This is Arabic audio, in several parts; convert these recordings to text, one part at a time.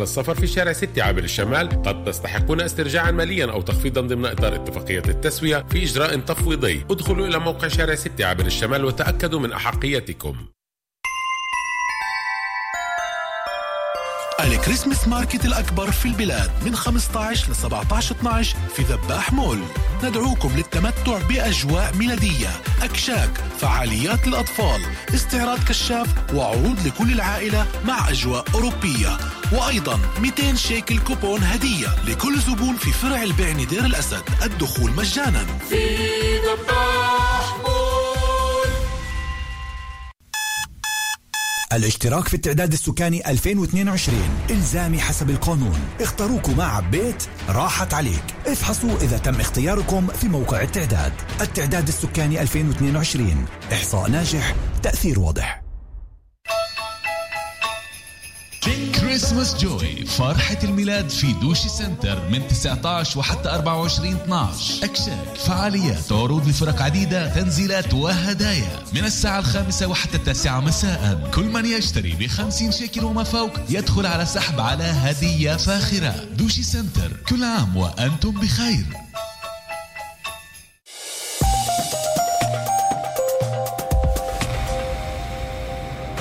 السفر في شارع ستي عابر الشمال قد تستحقون استرجاعا ماليا أو تخفيضا ضمن إطار اتفاقية التسوية في إجراء تفويضي ادخلوا إلى موقع شارع ستي عابر الشمال وتأكدوا من أحقيتكم. الكريسماس ماركت الأكبر في البلاد من 15 ل 17 12 في ذباح مول. ندعوكم للتمتع بأجواء ميلادية أكشاك فعاليات للأطفال استعراض كشاف وعروض لكل العائلة مع أجواء أوروبية. وأيضا 200 شيكل كوبون هدية لكل زبون في فرع البيع دير الأسد. الدخول مجانا. في ذباح مول. الاشتراك في التعداد السكاني 2022 إلزامي حسب القانون. اختاروكم مع بيت راحت عليك. افحصوا إذا تم اختياركم في موقع التعداد. التعداد السكاني 2022 إحصاء ناجح تأثير واضح. Christmas Joy فرحة الميلاد في دوشي سنتر من 19 وحتى 24 12 أكشاك فعاليات وعروض لفرق عديدة تنزيلات وهدايا. من الساعة الخامسة وحتى التاسعة مساء. كل من يشتري ب 50 شيكل وما فوق يدخل على سحب على هدية فاخرة. دوشي سنتر كل عام وأنتم بخير.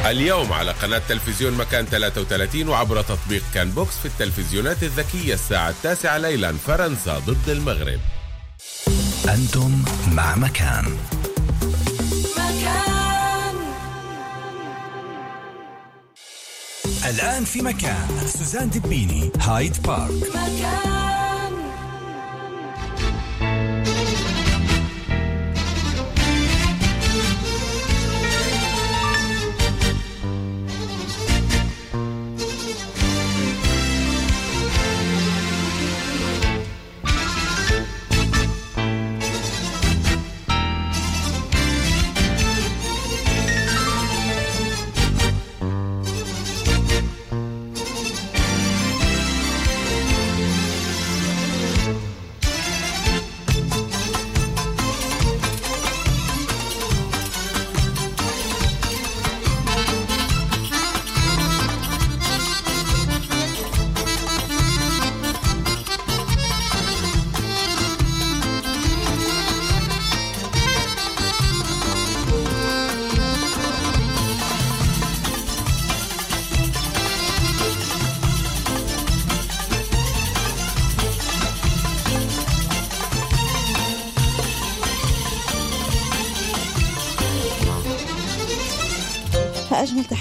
اليوم على قناة تلفزيون مكان 33 وعبر تطبيق كان بوكس في التلفزيونات الذكية الساعة التاسعة ليلا فرنسا ضد المغرب. أنتم مع مكان. مكان. الآن في مكان سوزان دبيني هايد بارك. مكان.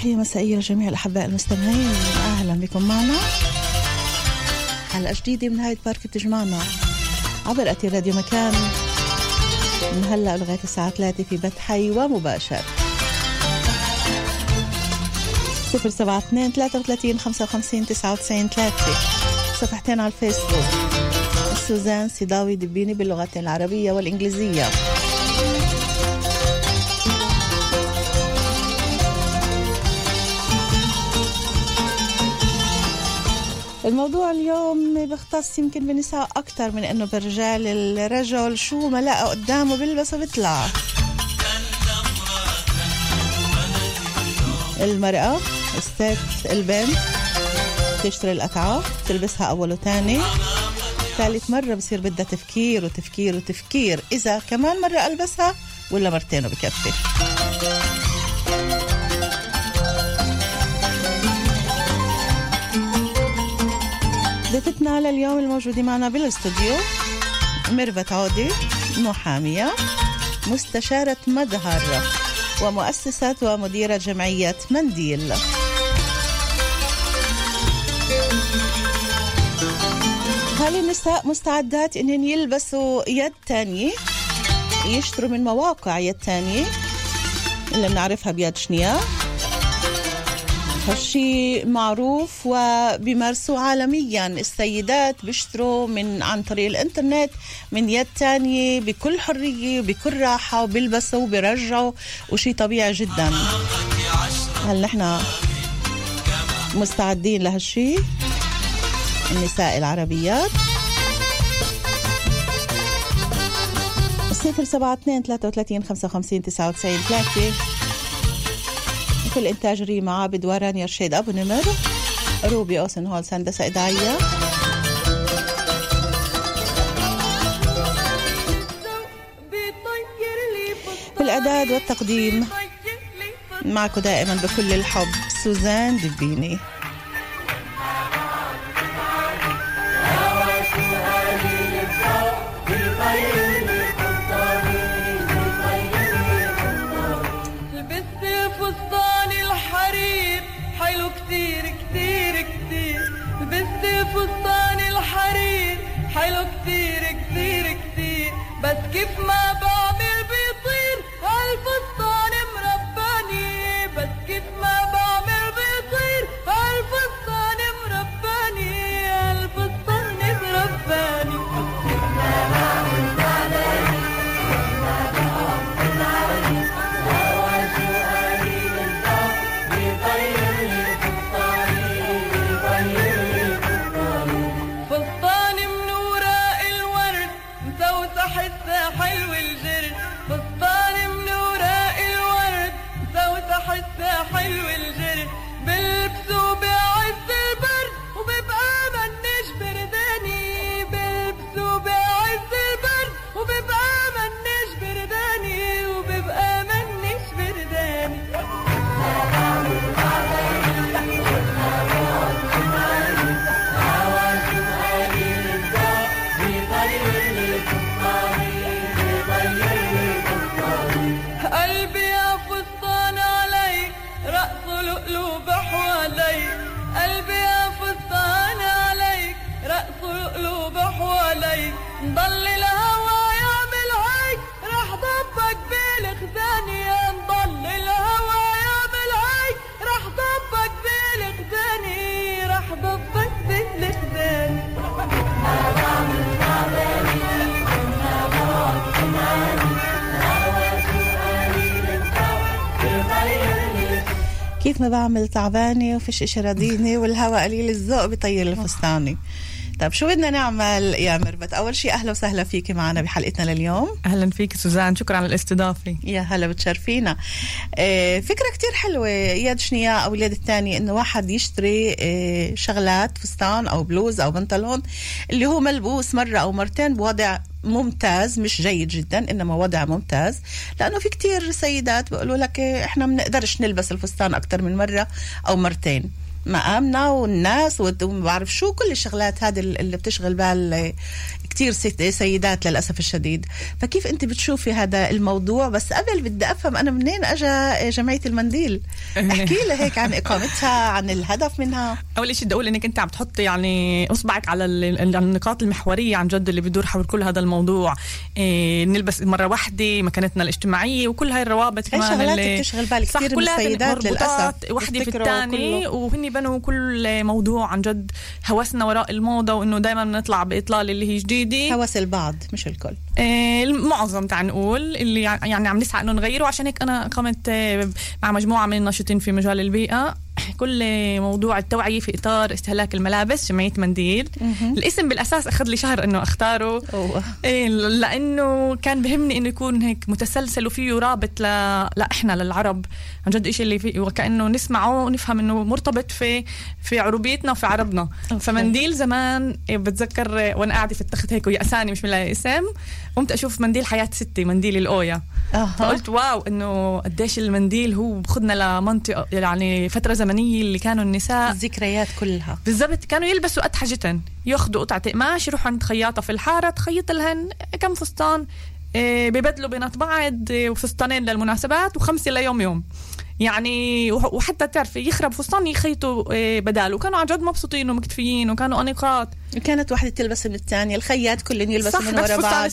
تحية مسائية لجميع الأحباء المستمعين. أهلا بكم معنا. حلقة جديدة من هايد بارك بتجمعنا عبر أثير راديو مكان. من هلأ لغاية الساعة 3 في بث حي ومباشر. صفر سبعة اثنين ثلاثة وثلاثين خمسة وخمسين تسعة وتسعين ثلاثة. صفحتين على الفيسبوك. سوزان سيداوي دبيني باللغتين العربية والإنجليزية. الموضوع اليوم بيختص يمكن بالنساء أكثر من إنه بالرجال الرجل شو ما لقى قدامه بيلبس وبيطلع المرأة الست البنت تشتري القطعة تلبسها أول وتاني ثالث مرة بصير بدها تفكير وتفكير وتفكير إذا كمان مرة ألبسها ولا مرتين وبكفي. ضيفتنا لليوم الموجودة معنا بالاستوديو ميرفت عودي محامية مستشارة مظهر ومؤسسة ومديرة جمعية منديل. هل النساء مستعدات انهن يلبسوا يد تانية يشتروا من مواقع يد تانية اللي بنعرفها بيد شنيا هالشي معروف وبيمارسوه عالميا. السيدات بيشتروا من عن طريق الإنترنت من يد تانية بكل حرية بكل راحة وبيلبسوا وبيرجعوا وشي طبيعي جدا. هل نحن مستعدين لهالشي النساء العربيات. صفر سبعة اثنين ثلاثة وثلاثين خمسة وخمسين تسعة وتسعين ثلاثة. في الإنتاج ريما عابد ورانيا رشيد أبو نمر روبي أوسن هولز هندسه اذاعيه بالإعداد والتقديم معكم دائما بكل الحب سوزان دبيني ما بعمل تعبانة وفيش إشي رديني والهواء قليل الذوق بيطير الفستاني طيب شو بدنا نعمل؟ يا مربت أول شيء أهلا وسهلا فيكي معنا بحلقتنا لليوم. أهلا فيك سوزان شكرا على الاستضافة. يا هلا بتشرفينا. آه، فكرة كتير حلوة يا شنيا أو اليد الثانية إنه واحد يشتري آه، شغلات فستان أو بلوز أو بنطلون اللي هو ملبوس مرة أو مرتين بوضع ممتاز مش جيد جدا إنما وضع ممتاز. لأنه في كتير سيدات بيقولوا لك آه، إحنا ما بنقدرش نلبس الفستان أكتر من مرة أو مرتين. مقامنا والناس وما بعرف شو كل الشغلات هذه اللي بتشغل بال كتير سيد- سيدات للأسف الشديد. فكيف أنت بتشوفي هذا الموضوع؟ بس قبل بدي أفهم أنا منين أجا جمعية المنديل؟ احكي لي هيك عن إقامتها عن الهدف منها. أول شيء بدي أقول إنك أنت عم تحطي يعني أصبعك على ال- ال- النقاط المحورية عن جد اللي بدور حول كل هذا الموضوع. إيه نلبس مرة واحدة مكانتنا الاجتماعية وكل هاي الروابط كمان شغلات اللي- بتشغل بال صح، كثير من السيدات للأسف وحده في بيفتكروا الثاني كله. وهن بنوا كل موضوع عن جد هوسنا وراء الموضة وإنه دائما بنطلع باطلاله اللي هي جديده هوس البعض مش الكل. المعظم تعال نقول اللي يع- يعني عم نسعى انه نغيره عشان هيك أنا قمت آه، مع مجموعة من الناشطين في مجال البيئة كل موضوع التوعية في إطار استهلاك الملابس جمعية منديل. الاسم بالأساس أخذ لي شهر إنه أختاره. أوه. إيه لأنه كان بهمني إنه يكون هيك متسلسل وفيه رابط ل... لاحنا للعرب. عن جد شيء اللي فيه وكأنه نسمعه ونفهم إنه مرتبط في في عربيتنا وفي عربنا. فمنديل زمان إيه، بتذكر وأنا قاعدة في التخت هيك ويأساني مش ملاقي اسم قمت أشوف منديل حياة ستي منديل الأويا. أها. فقلت واو إنه قديش المنديل هو بخدنا لمنطقة يعني فترة زمنية اللي كانوا النساء. الذكريات كلها. بالضبط كانوا يلبسوا أتحجة ياخذوا قطعة قماش يروحوا عند خياطة في الحارة تخيط لهن كم فستان إيه، ببدلوا بينات بعض وفستانين للمناسبات وخمسة ليوم يوم. يعني وح- وحتى تعرفي يخرب فستان يخيطوا إيه، بداله وكانوا عن جد مبسوطين ومكتفيين وكانوا أنيقات. كانت واحدة تلبس من الثانية الخياط كلهم يلبسوا من ورا بعض.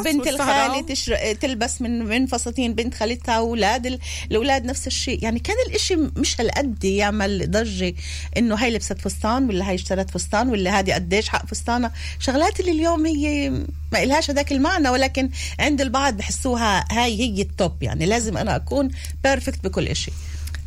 وبنت. الخالة تشر... تلبس من من فساتين بنت خالتها وأولاد ال... الأولاد نفس الشيء. يعني كان الإشي مش هالقد يعمل ضجة إنه هاي لبست فستان ولا هاي اشترت فستان ولا هذه قديش حق فستانها. شغلات اللي اليوم هي ما إلهاش هذاك المعنى ولكن عند البعض بحسوها هاي هي ال top يعني لازم أنا أكون perfect بكل إشي.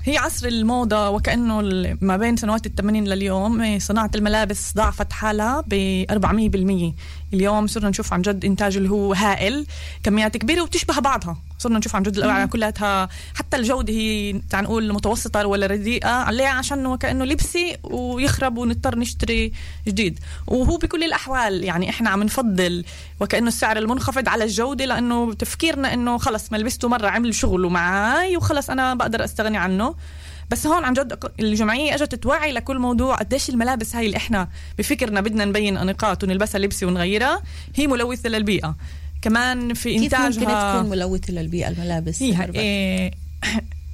هي عصر الموضة وكأنه ما بين سنوات الثمانين لليوم صناعة الملابس ضاعفت حالها ب 400% اليوم صرنا نشوف عن جد إنتاج اللي هو هائل كميات كبيرة وبتشبه بعضها. صرنا نشوف عن جد الاواعي كلها. حتى الجودة هي تعال نقول متوسطة ولا رديئة عليها عشان وكانه لبسي ويخرب ونضطر نشتري جديد. وهو بكل الأحوال يعني إحنا عم نفضل وكأنه السعر المنخفض على الجودة لأنه تفكيرنا إنه خلص ما لبسته مرة عمل شغله معي وخلص أنا بقدر أستغني عنه. بس هون عن جد الجمعية إجت توعي لكل موضوع قديش الملابس هاي اللي إحنا بفكرنا بدنا نبين نقاط ونلبسها لبسة ونغيرها هي ملوثة للبيئة. كمان في إنتاجها كيف ممكن تكون ملوثة للبيئة الملابس؟ هي إيه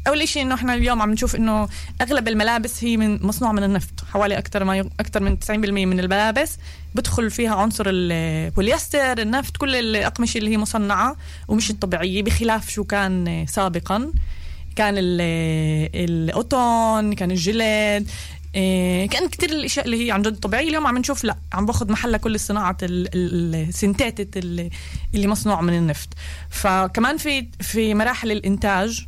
أول شيء إنه إحنا اليوم عم نشوف إنه أغلب الملابس هي من مصنوع من النفط حوالي أكثر ما أكثر من 90% من الملابس بدخل فيها عنصر البوليستر النفط كل الأقمشة اللي هي مصنعة ومش الطبيعية بخلاف شو كان سابقا. كان القطن كان الجلد إيه كان كتير الأشياء اللي هي عن جد طبيعية. اليوم عم نشوف لا عم باخذ محلها كل الصناعه السنتاتة اللي, مصنوع من النفط. فكمان في في مراحل الإنتاج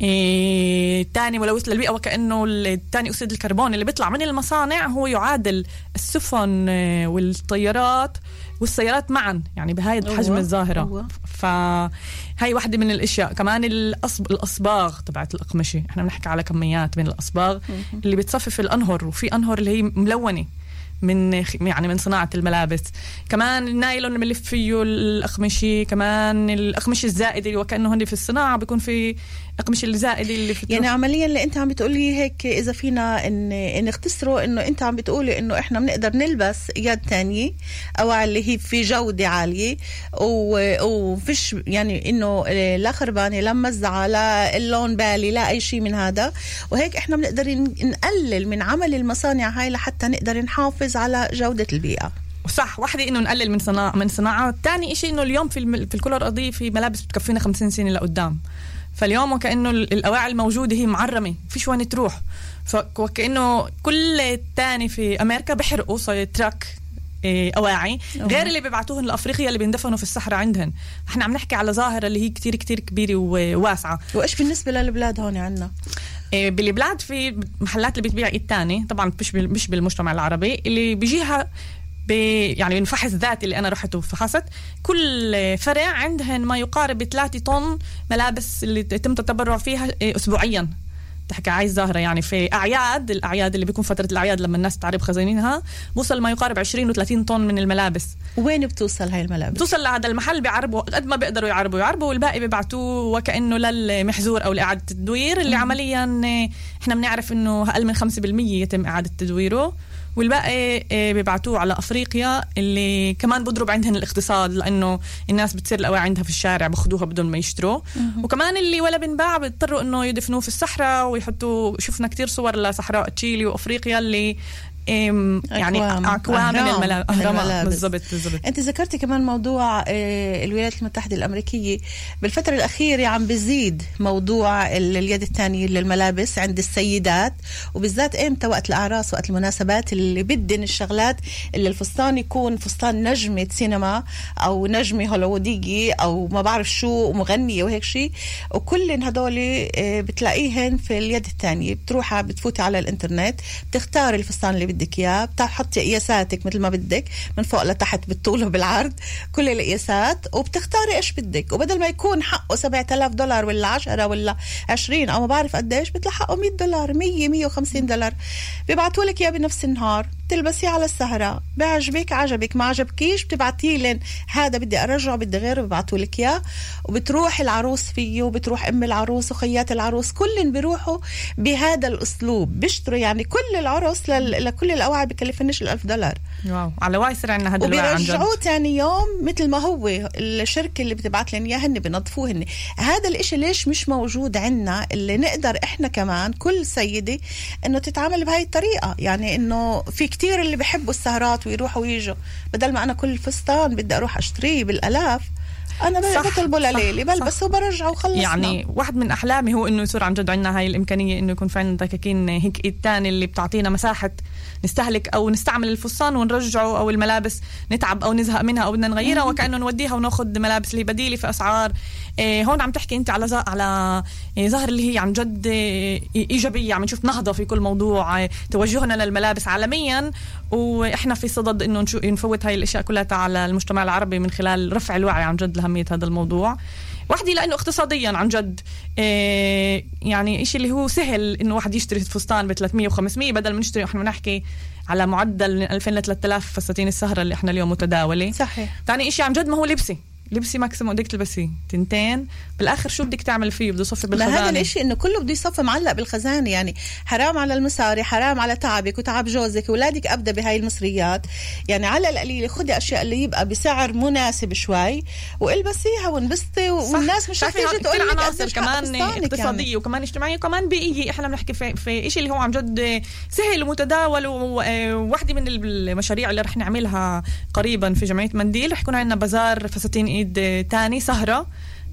إيه تاني ملوث للبيئة وكأنه الثاني أكسيد الكربون اللي بيطلع من المصانع هو يعادل السفن إيه، والطيارات. والسيارات معا يعني بهاي الحجم الظاهرة. فهاي واحدة من الأشياء. كمان الأصب... الأصباغ تبعت الأقمشة. إحنا بنحكي على كميات من الأصباغ اللي بتصفف الأنهر وفي أنهر اللي هي ملونة من يعني من صناعة الملابس. كمان النايلون اللي بنلف فيه الأقمشة كمان الأقمشة الزائدة وكأنه هن في الصناعة بيكون في اقمشه الزائده اللي في يعني عمليا اللي أنت عم بتقولي هيك إذا فينا إن نختصره إنه أنت عم بتقولي إنه إحنا بنقدر نلبس يد تانية أو اللي هي في جودة عالية وفيش يعني إنه لا خربانة لا مزعه لا اللون بالي لا أي شيء من هذا. وهيك إحنا بنقدر نقلل من عمل المصانع هاي لحتى نقدر نحافظ على جودة البيئة. صح واحدة إنه نقلل من صناعة من صناعة ثاني شيء إنه اليوم في في الكرة الارضية في ملابس بتكفينا 50 سنة لقدام. فاليوم وكأنه الأواعي الموجودة هي معرمة فيش وين تروح. فكانه كل الثاني في أمريكا بحرقوا تراك إيه، أواعي. غير اللي بيبعتوهن لأفريقيا اللي بيندفنوا في الصحراء عندهن. إحنا عم نحكي على ظاهرة اللي هي كتير كتير كبيرة وواسعة. وإيش بالنسبة للبلاد هون عندنا إيه، بالبلاد في محلات اللي بتبيع ايد تاني طبعا مش مش بالمجتمع العربي اللي بيجيها يعني من فحص ذاتي اللي أنا رحت وفحصت. كل فرع عندهن ما يقارب 3 طن ملابس اللي يتم التبرع فيها إيه، اسبوعيا. تحكي عايز ظاهره يعني في أعياد الأعياد اللي بيكون فترة الأعياد لما الناس تعرب خزينينها بوصل ما يقارب 20 و30 طن من الملابس. وين بتوصل هاي الملابس؟ بتوصل لهذا المحل بيعربوا قد ما بيقدروا يعربوا. يعربوا والباقي بيبعتوه وكأنه للمحزور أو لإعادة التدوير اللي عمليا إيه، إحنا بنعرف إنه أقل من 5% يتم إعادة تدويره. والباقي آه، بيبعتوه على أفريقيا اللي كمان بضرب عندهن الاقتصاد لأنه الناس بتصير الاواعي عندها في الشارع بخدوها بدون ما يشتروا وكمان اللي ولا بنباع بيضطروا إنه يدفنوه في الصحراء ويحطوا شفنا كتير صور لصحراء تشيلي وأفريقيا اللي يعني اكوام من الملابس بالضبط بالضبط. أنت ذكرتي كمان موضوع آه، الولايات المتحدة الأمريكية. بالفترة الأخيرة عم بزيد موضوع اليد الثانية للملابس عند السيدات وبالذات إمتى وقت الأعراس وقت المناسبات اللي بدن الشغلات اللي الفستان يكون فستان نجمة سينما أو نجمة هوليوودية أو ما بعرف شو مغنيه وهيك شيء. وكل هدول آه، بتلاقيهن في اليد الثانية. بتروحي بتفوتي على الإنترنت بتختاري الفستان اللي بدك إياه بتحطي قياساتك مثل ما بدك من فوق لتحت بالطول وبالعرض كل القياسات وبتختاري إيش بدك. وبدل ما يكون حقه 7000 دولار ولا 10 ولا 20 أو ما بعرف قديش بيطلع حقه 100 دولار 100 150 دولار. بيبعتوا لك إياه بنفس النهار. بتلبسيه على السهرة. بعجبك عجبك ما عجبكيش بتبعتيه لين هذا بدي أرجعه بدي غيره ببعتوا لك إياه. وبتروح العروس فيه وبتروح أم العروس وخيات العروس كلن بيروحوا بهذا الأسلوب. بيشتروا يعني كل العرس لكل الاواعي بكلفنش الألف دولار. واو على واي سر عندنا هذا وبيرجعوه ثاني يوم مثل ما هو. الشركة اللي بتبعت لنا اياه هن بنظفوه هن هذا الإشي ليش مش موجود عندنا؟ اللي نقدر إحنا كمان كل سيدة إنه تتعامل بهاي الطريقة. يعني إنه في كتير اللي بحبوا السهرات ويروحوا ويجوا. بدل ما أنا كل فستان بدي أروح أشتريه بالألاف أنا بطلبه لليلي بلبس وبرجعه وخلصنا. يعني واحد من أحلامي هو إنه يصير عن جد عندنا هاي الإمكانية إنه يكون في عندنا دكاكين هيك ايد تاني اللي بتعطينا مساحة نستهلك أو نستعمل الفستان ونرجعه أو الملابس نتعب أو نزهق منها أو بدنا نغيرها وكأنه نوديها وناخذ ملابس اللي بديلة في أسعار. إيه هون عم تحكي أنت على على إيه ظاهر اللي هي عن جد إيه إيجابية عم نشوف نهضة في كل موضوع توجهنا للملابس عالميا. وإحنا في صدد إنه نفوت هاي الأشياء كلها على المجتمع العربي من خلال رفع الوعي عن جد لأهمية هذا الموضوع. وحدي لأنه اقتصاديا عن جد آه يعني إشي اللي هو سهل إنه واحد يشتري فستان ب 300 و500 بدل ما نشتري إحنا بنحكي على معدل من 2000 ل 3000 فساتين السهرة اللي إحنا اليوم متداولة. صحيح. ثاني إشي عن جد ما هو لبسي. لبسي ماكسيموم بدك تلبسيه تنتين. بالآخر شو بدك تعمل فيه؟ بده يصفي بالخزانه هذا الإشي إنه كله بده يصفي معلق بالخزانة. يعني حرام على المصاري حرام على تعبك وتعب جوزك. أولادك ابدا بهاي المصريات. يعني على القليلة خدي أشياء اللي يبقى بسعر مناسب شوي والبسيها وانبسطي والناس مش رح تيجي تقول لك عناصر كمان اقتصادية يعني. وكمان اجتماعية وكمان بيئية. إحنا بنحكي في, في شيء اللي هو عن جد سهل ومتداول وواحدة من المشاريع اللي رح نعملها قريبا في جمعية منديل. رح يكون عندنا بازار فساتين ايد تاني سهرة.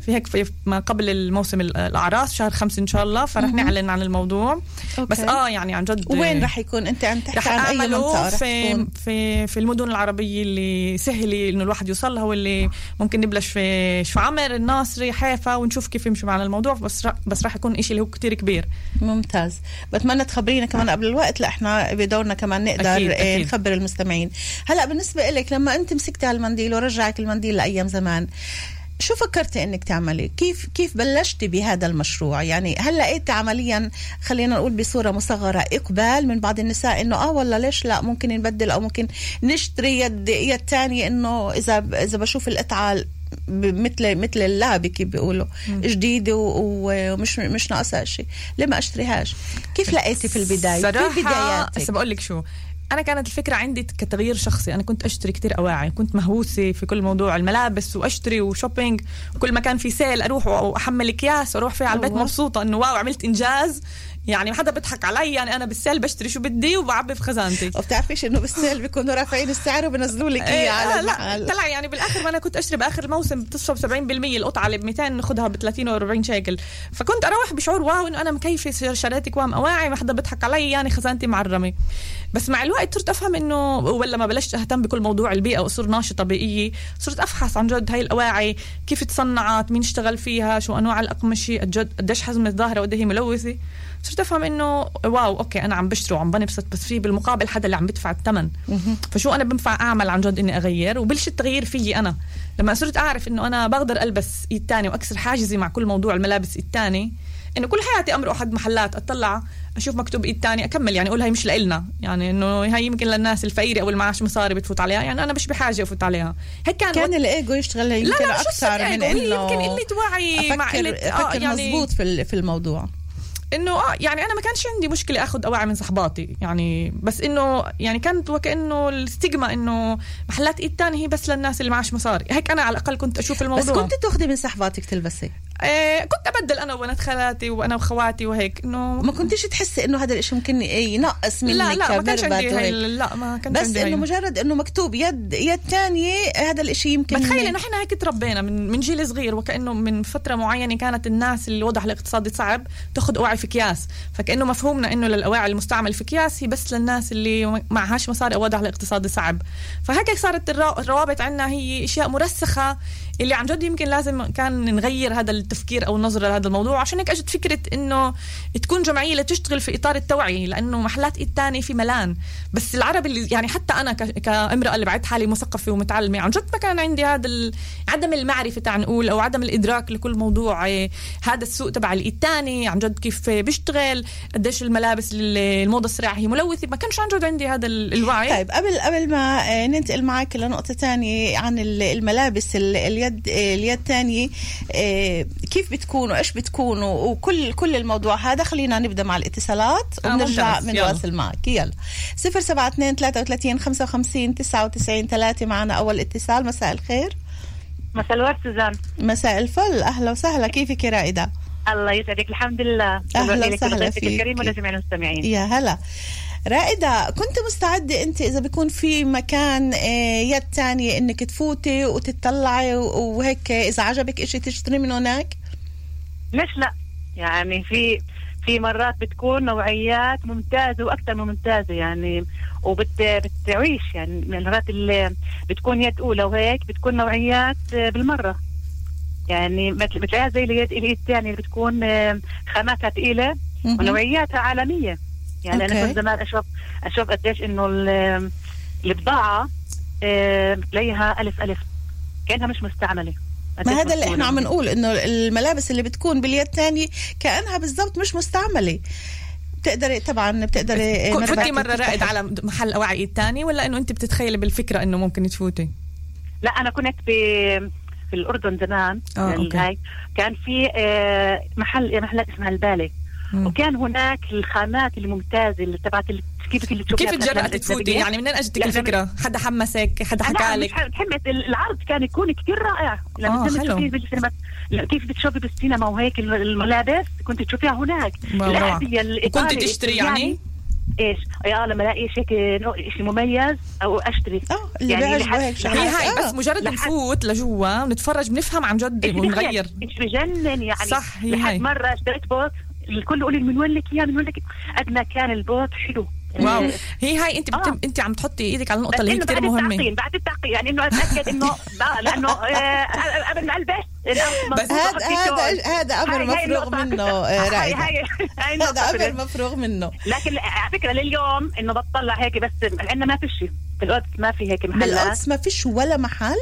في هيك في ما قبل الموسم الأعراس شهر خمسة إن شاء الله فرح نعلن عن الموضوع. أوكي. بس آه يعني عن جد وين رح يكون؟ أنت عم رح تحكي عن أي منطقة رح في في في المدن العربية اللي سهلة إنه الواحد يوصل لها واللي ممكن نبلش في شو عمر الناصري حيفا ونشوف كيف يمشي معنا الموضوع. بس بس راح يكون إشي اللي هو كتير كبير. ممتاز. بتمنى تخبرينا كمان قبل الوقت لأ إحنا بدورنا كمان نقدر أكيد، آه، أكيد. نخبر المستمعين. هلأ بالنسبة لك لما أنت مسكتي على المنديل ورجعك المنديل لأيام زمان شو فكرتي إنك تعملي؟ كيف كيف بلشتي بهذا المشروع؟ يعني هل لقيتي عمليا خلينا نقول بصورة مصغرة إقبال من بعض النساء إنه آه والله ليش لا ممكن نبدل أو ممكن نشتري يد يد تانية إنه إذا إذا بشوف القطعه مثل مثل اللعبه كيف بيقولوا جديده ومش مش ناقصها شيء ليه ما أشتريهاش؟ كيف لقيتي في البداية؟ في صراحة بداياتك؟ هسه بقول لك شو أنا كانت الفكرة عندي كتغيير شخصي. أنا كنت أشتري كتير أواعي كنت مهووسة في كل موضوع الملابس وأشتري و shopping. وكل ما كان في sale أروح وأحمل أكياس وأروح فيها على البيت. مبسوطة إنه wow عملت إنجاز. يعني ما حدا بيضحك علي يعني أنا بال sale بشتري شو بدي وبعبي في خزانتي. وبتعرفيش إنه بال sale بيكونوا رافعين السعر وبنزلوا لك إيه اياه على لا المحل طلع يعني بالآخر ما أنا كنت أشتري بآخر الموسم بتشرب 70% القطعة اللي ب 200 ناخذها ب 30 و 40 شيكل. فكنت أروح بشعور wow إنه أنا مكيفة شريت كوام أواعي ما حدا بيضحك علي يعني خزانتي معرمة. بس مع الوقت صرت أفهم إنه ولا ما بلشت أهتم بكل موضوع البيئة واصير ناشطة بيئية صرت ابحث عن جد هاي الأواعي كيف تصنعت مين اشتغل فيها شو أنواع الأقمشة قد قديش حزمة ظاهرة وقد هي ملوثة. صرت أفهم إنه wow okay أنا عم بشتري وعم بنبسط بس في بالمقابل حدا اللي عم بدفع الثمن فشو أنا بنفع أعمل عن جد إني أغير؟ وبلش التغيير فيي أنا. لما صرت أعرف إنه أنا بقدر ألبس إيد تاني وأكسر حاجزي مع كل موضوع الملابس إيد تاني إنه كل حياتي أمر أحد محلات أطلع أشوف مكتوب إيد تاني أكمل. يعني أقول هاي مش لإلنا. يعني إنه هاي يمكن للناس الفقيرة أو المعاش مصاري بتفوت عليها. يعني أنا مش بحاجة أفوت عليها. هيك كان, كان وقت- الإيجو يشتغل لا يمكن لا شو أكثر من إنه يمكن قلة وعي مع قله أفكر يعني مزبوط في في الموضوع. إنه آه يعني أنا ما كانش عندي مشكلة آخذ اواعي من صحباتي يعني بس إنه يعني كانت وكانه الستيغما إنه محلات إيد تاني هي بس للناس اللي معاش مصاري. هيك أنا على الأقل كنت أشوف الموضوع. بس كنت تأخذي من صحباتك تلبسي؟ آه كنت أبدل أنا وبنات خالاتي وأنا وخواتي وهيك إنه ما كنتيش تحسي إنه هذا الشيء ممكن ينقص منك لا لا ما كانش عندي هاي. لا ما كانش بس. إنه مجرد إنه مكتوب يد يد تانية هذا الإشي يمكن بتخيل إنه إحنا هيك تربينا من من جيل صغير وكأنه من فترة معينة كانت الناس اللي وضعها الاقتصادي صعب تاخذ اواعي في اكياس فكأنه مفهومنا إنه للاواعي المستعمل في اكياس هي بس للناس اللي معهاش مصاري أو وضعها الاقتصادي صعب فهيك صارت الروابط عندنا هي إشياء مرسخة اللي عن جد يمكن لازم كان نغير هذا التفكير أو النظرة لهذا الموضوع. عشان هيك اجت فكرة إنه تكون جمعية لتشتغل في إطار التوعية لأنه محلات إيد تاني في ملان. بس العرب اللي يعني حتى أنا كامرأة اللي بعد حالي مثقفة ومتعلمة عن جد ما كان عندي هذا عدم المعرفة تعال نقول أو عدم الإدراك لكل موضوع آه، هذا السوق تبع الإيد تاني عن جد كيف بيشتغل قديش الملابس ال- الموضة السريعه هي ملوثة. ما كانش عن جد عندي هذا ال- الوعي. طيب قبل قبل ما آه، ننتقل معك لنقطة تانية عن ال- الملابس ال- اليد اليد تانية آه، كيف بتكونوا؟ إيش بتكونوا؟ وكل كل الموضوع هذا خلينا نبدأ مع الاتصالات آه،. يلا. بنواصل معك يلا. 072 33 55 99 3 معنا أول اتصال. مساء الخير. مساء الورد سوزان. مساء الفل. أهلا وسهلا. كيفك يا رائدة؟ الله يسعدك. الحمد لله. لك وسهلا فيك. الكريم ولجميع المستمعين. يا هلا. رائدة كنت مستعدة أنت إذا بيكون في مكان آه، يد تانية إنك تفوتي وتطلعي و- وهيك إذا عجبك إشي تشتري من هناك؟ ليش لا. يعني في في مرات بتكون نوعيات ممتازة وأكثر من ممتازة يعني وبتعيش يعني من المرات اللي بتكون يد أولى وهيك بتكون نوعيات آه، بالمرة. يعني بتلاقيها زي اليد الثانية اللي بتكون آه، خاماتها ثقيلة. ونوعياتها عالمية. يعني أوكي. أنا كنت زمان أشوف أشوف قديش إنه ال- البضاعة آه، بتلاقيها ألف ألف كأنها مش مستعملة ما هذا اللي إحنا عم نقول إنه الملابس اللي بتكون باليد الثانية كأنها بالضبط مش مستعملة بتقدري طبعا بتقدري فتي مرة تفتحي. رائد على محل أواعي الثاني ولا إنه أنت بتتخيلي بالفكرة إنه ممكن تفوتي؟ لا أنا كنت في في الأردن زمان آه، يعني. هاي كان في آه، محل محلات اسمها البالي مم. وكان هناك الخامات الممتازة اللي تبعت كيف اللي كيف تجرأتي تفوتي؟ يعني منين أجتك لا، الفكرة؟ حدا حمسك؟ حدا حكى لك؟ حمت العرض كان يكون كثير رائع آه، لما كنت حلو. تشوفيه بالسينما كيف بتشوفي بالسينما وهيك الملابس كنت تشوفيها هناك وكنت تشتري يعني؟ إيش يا لما الاقي شيء شيء مميز أو أشتري آه اللي يعني هيك هي هاي آه. بس مجرد نفوت لجوا ونتفرج بنفهم عن جد ونغير بجنن يعني صح، هي لحد هاي. مرة اشتريت بوت الكل يقول لي من وين لك اياه من وين لك أدنى كان البوت حلو. wow. آه، هي هاي أنت بت... آه. أنت عم تحطي إيدك على النقطة اللي هي كثير بعد مهمة. بعد التعقيم يعني إنه أتأكد إنه لا، لأنه آه، قبل ما ألبس بس هذا هذا هذا أمر مفروغ منه آه، رائد هاي هاي هذا. أمر مفروغ منه. لكن على فكرة لليوم إنه بطلع هيك بس عندنا ما في القدس ما في هيك محلات. بالقدس ما فيش ولا محل؟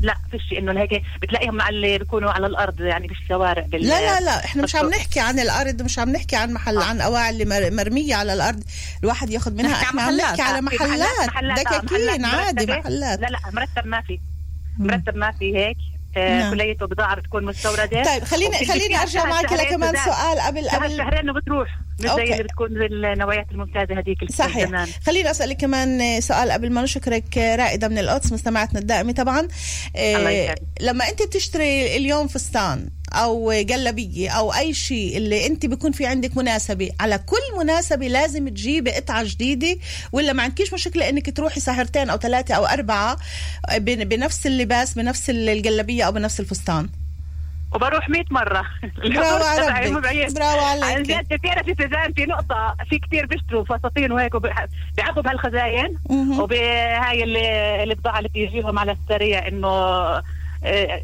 لا فيش إنه هيك بتلاقيهم مع اللي بيكونوا على الأرض يعني بالشوارع بال... لا لا لا إحنا مش عم. نحكي عن الأرض مش عم نحكي عن محل عن اواعي اللي مر- مرمية على الأرض الواحد ياخذ منها. إحنا عم محلات. نحكي على في محلات. محلات، آه، دكاكين عادي. محلات. لا لا مرتب ما في. مرتب ما في هيك. آه، نعم. كليته بضاعه بتكون مستوردة طيب خليني خليني أرجع معك لكمان. سؤال قبل قبل شهرين وبتروح مش. زي اللي بتكون بالنوعيات الممتازة هذيك صحيح زمان خليني اسالك كمان سؤال قبل ما نشكرك رائدة من القدس مستمعتنا الدائمة طبعا الله آه، يسعدك. لما أنت بتشتري اليوم فستان أو جلبيه أو أي شيء اللي أنت بيكون في عندك مناسبة على كل مناسبة لازم تجيبي قطعة جديدة ولا ما عندكيش مشكلة إنك تروحي سهرتين أو ثلاثة أو أربعة بن- بنفس اللباس بنفس الجلبيه أو بنفس الفستان وبروح 100 مرة ربك. مبعيد. برافو عليك. عن جد في في سوزان في نقطة في كتير بيشتروا فساتين وهيك وبيح- بيعبوا بهالخزاين. وبهاي اللي البضاعة اللي بتجيهم على السريع إنه آه،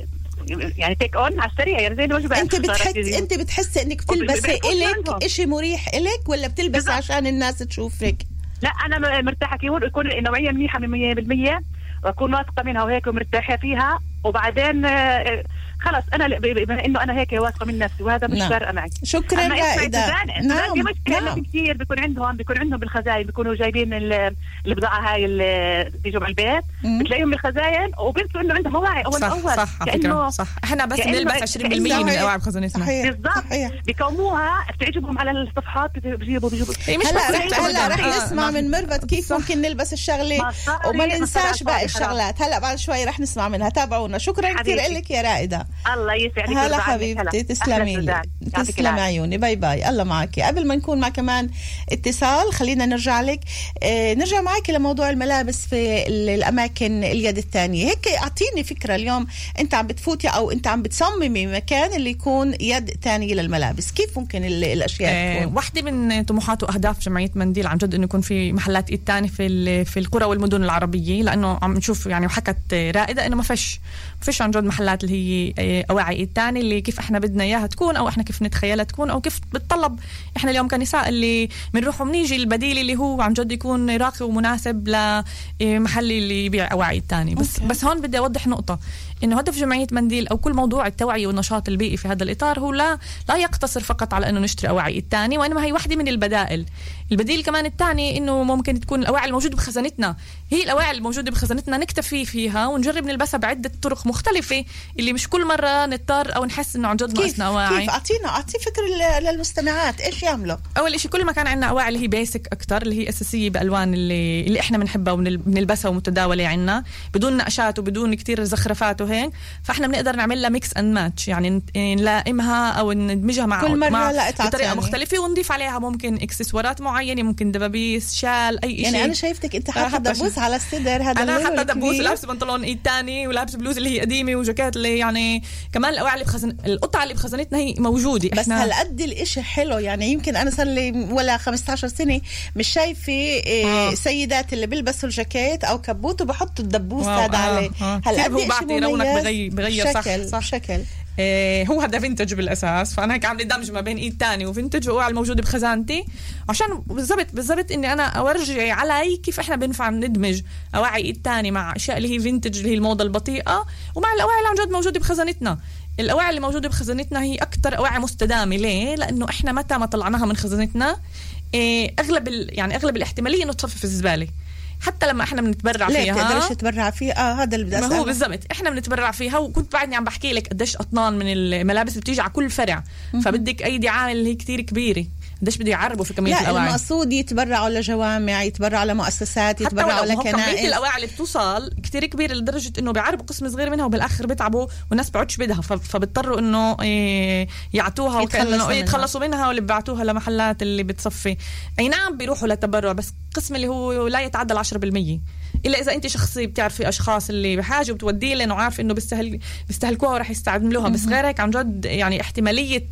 يعني take away على السريع يعني زي الوجبات أنت بتحس. أنت بتحسي إنك بتلبسي إلك. إشي مريح إلك ولا بتلبسي. عشان الناس تشوفك لا أنا مرتاحة كيف يكون النوعية منيحة من 100% وأكون واثقة منها وهيك ومرتاحة فيها وبعدين آه، خلص أنا بما إنه أنا هيك واثقة من نفسي وهذا مش نعم. فارقة معي شكرا رائده سوزان في مشكله نعم. نعم. كثير بيكون عندهم بيكون عندهم بالخزاين بيكونوا جايبين ال- البضاعه هاي اللي بيجوا على البيت. بتلاقيهم بالخزاين وبنسوا إنه عندهم مواعي اول صح اول صح على فكرة صح إحنا بس بنلبس 20% من صحيح. الاواعي بخزانتنا صحيح بالضبط بيكوموها بتعجبهم على الصفحات بيجيبوا بيجيبوا هي مش هلا هلا رح آه، نسمع نعم. من مربت كيف. ممكن نلبس الشغلة وما ننساش باقي. الشغلات هلا بعد شوي رح نسمع منها تابعونا شكرا كثير. لك يا رائدة الله يسعدك هلا. حبيبتي. تسلمي لي. يعطيك تسلمي. عيوني bye bye الله معك قبل ما نكون مع كمان اتصال خلينا نرجع لك آه نرجع معك لموضوع الملابس في ال- الأماكن اليد الثانية هيك أعطيني فكرة اليوم أنت عم بتفوتي أو أنت عم بتصممي مكان اللي يكون يد ثانية للملابس كيف ممكن ال- الأشياء آه، تكون واحدة من طموحات وأهداف جمعية منديل عن جد إنه يكون في محلات إيد تاني في في القرى والمدن العربية لأنه عم نشوف يعني وحكت رائدة إنه ما فيش فيش عن جد محلات اللي هي آه، اواعي تاني اللي كيف إحنا بدنا إياها تكون أو إحنا كيف نتخيلها تكون أو كيف بتطلب. إحنا اليوم كنساء اللي بنروح وبنيجي البديل اللي هو عن جد يكون راقي ومناسب لمحل اللي يبيع اواعي تاني بس أوكي. بس هون بدي أوضح نقطة. إنه هدف جمعية منديل أو كل موضوع التوعية والنشاط البيئي في هذا الإطار هو لا لا يقتصر فقط على أنه نشتري اواعي الثاني وإنما هي واحدة من البدائل. البديل كمان الثاني إنه ممكن تكون الاواعي الموجوده بخزانتنا. هي الاواعي الموجودة بخزانتنا نكتفي فيها ونجرب نلبسها بعدة طرق مختلفة اللي مش كل مرة نضطر أو نحس إنه عن جد ناقصنا اواعي كيف؟ اعطينا أعطي فكر للمستمعات. إيش يعملوا؟ أول شيء كل ما كان عندنا اواعي اللي هي بيسك أكثر اللي هي أساسية بألوان اللي اللي إحنا بنحبها وبنلبسها ومتداولة عندنا بدون نقشات وبدون كتير زخرفات وهيك فاحنا بنقدر نعمل لها mix and match يعني ن- نلائمها أو ندمجها مع كل مرة مع بطريقة تانية. مختلفة ونضيف عليها ممكن إكسسوارات معينة ممكن دبابيس شال أي شيء يعني أنا شايفتك أنت حاطة دبوس على الصدر هذا أنا حتى دبوس. ولابسة بنطلون إيد تاني ولابسة بلوز اللي هي قديمة وجاكيت اللي يعني كمان الاواعي اللي بخزن القطعة اللي بخزنتنا هي موجودة بس هالقد الإشي حلو يعني يمكن أنا صار لي ولا 15 سنة مش شايفة إيه. سيدات اللي بيلبسوا الجاكيت أو كبوت وبحطوا الدبوس هذا آه، عليه آه. هالقد مميز بغير- بغير صح- شكل صح. شكل إيه هو هذا فينتج بالأساس. فأنا هيك عامله دمج ما بين إيد تاني وفينتج واوعى الموجوده بخزانتي. عشان بالضبط بالضبط إني أنا أورجي علي كيف إحنا بينفع ندمج أواعي إيد تاني مع أشياء اللي هي فينتج اللي هي الموضة البطيئة ومع الأواعي اللي عن جد موجودة بخزانتنا. الأواعي اللي موجودة بخزانتنا هي أكثر أواعي مستدامة. ليه؟ لأنه إحنا متى ما طلعناها من خزانتنا إيه أغلب ال- يعني أغلب الاحتمالية إنه تصفي في الزبالة. حتى لما إحنا بنتبرع ليه فيها. بتقدرش تتبرع فيه آه هذا اللي بدي ما هو بالضبط. إحنا بنتبرع فيها وكنت بعدني عم بحكي لك قديش أطنان من الملابس بتيجي على كل فرع. فبدك أي دعاية اللي هي كتير كبيرة. قديش بده يعربوا في كمية لا الأواعي؟ المقصود يتبرعوا لجوامع يتبرعوا لمؤسسات حتى يتبرعوا هو كميه لكنائس. الأواعي اللي بتوصل كتير كبيره لدرجة إنه بيعربوا قسم صغير منها وبالآخر بيتعبوا والناس بعدش بدها فبيضطروا إنه إيه، يعطوها يتخلصوا وكانه منها. يتخلصوا منها واللي بيبعتوها لمحلات اللي بتصفي. أي نعم بيروحوا للتبرع بس قسم اللي هو لا يتعدى ال 10% إلا إذا أنت شخصي بتعرفي أشخاص اللي بحاجة وبتوديه لأنه عارف إنه بيستهل بيستهلكوها وراح يستعملوها. بس غير هيك عن جد يعني احتمالية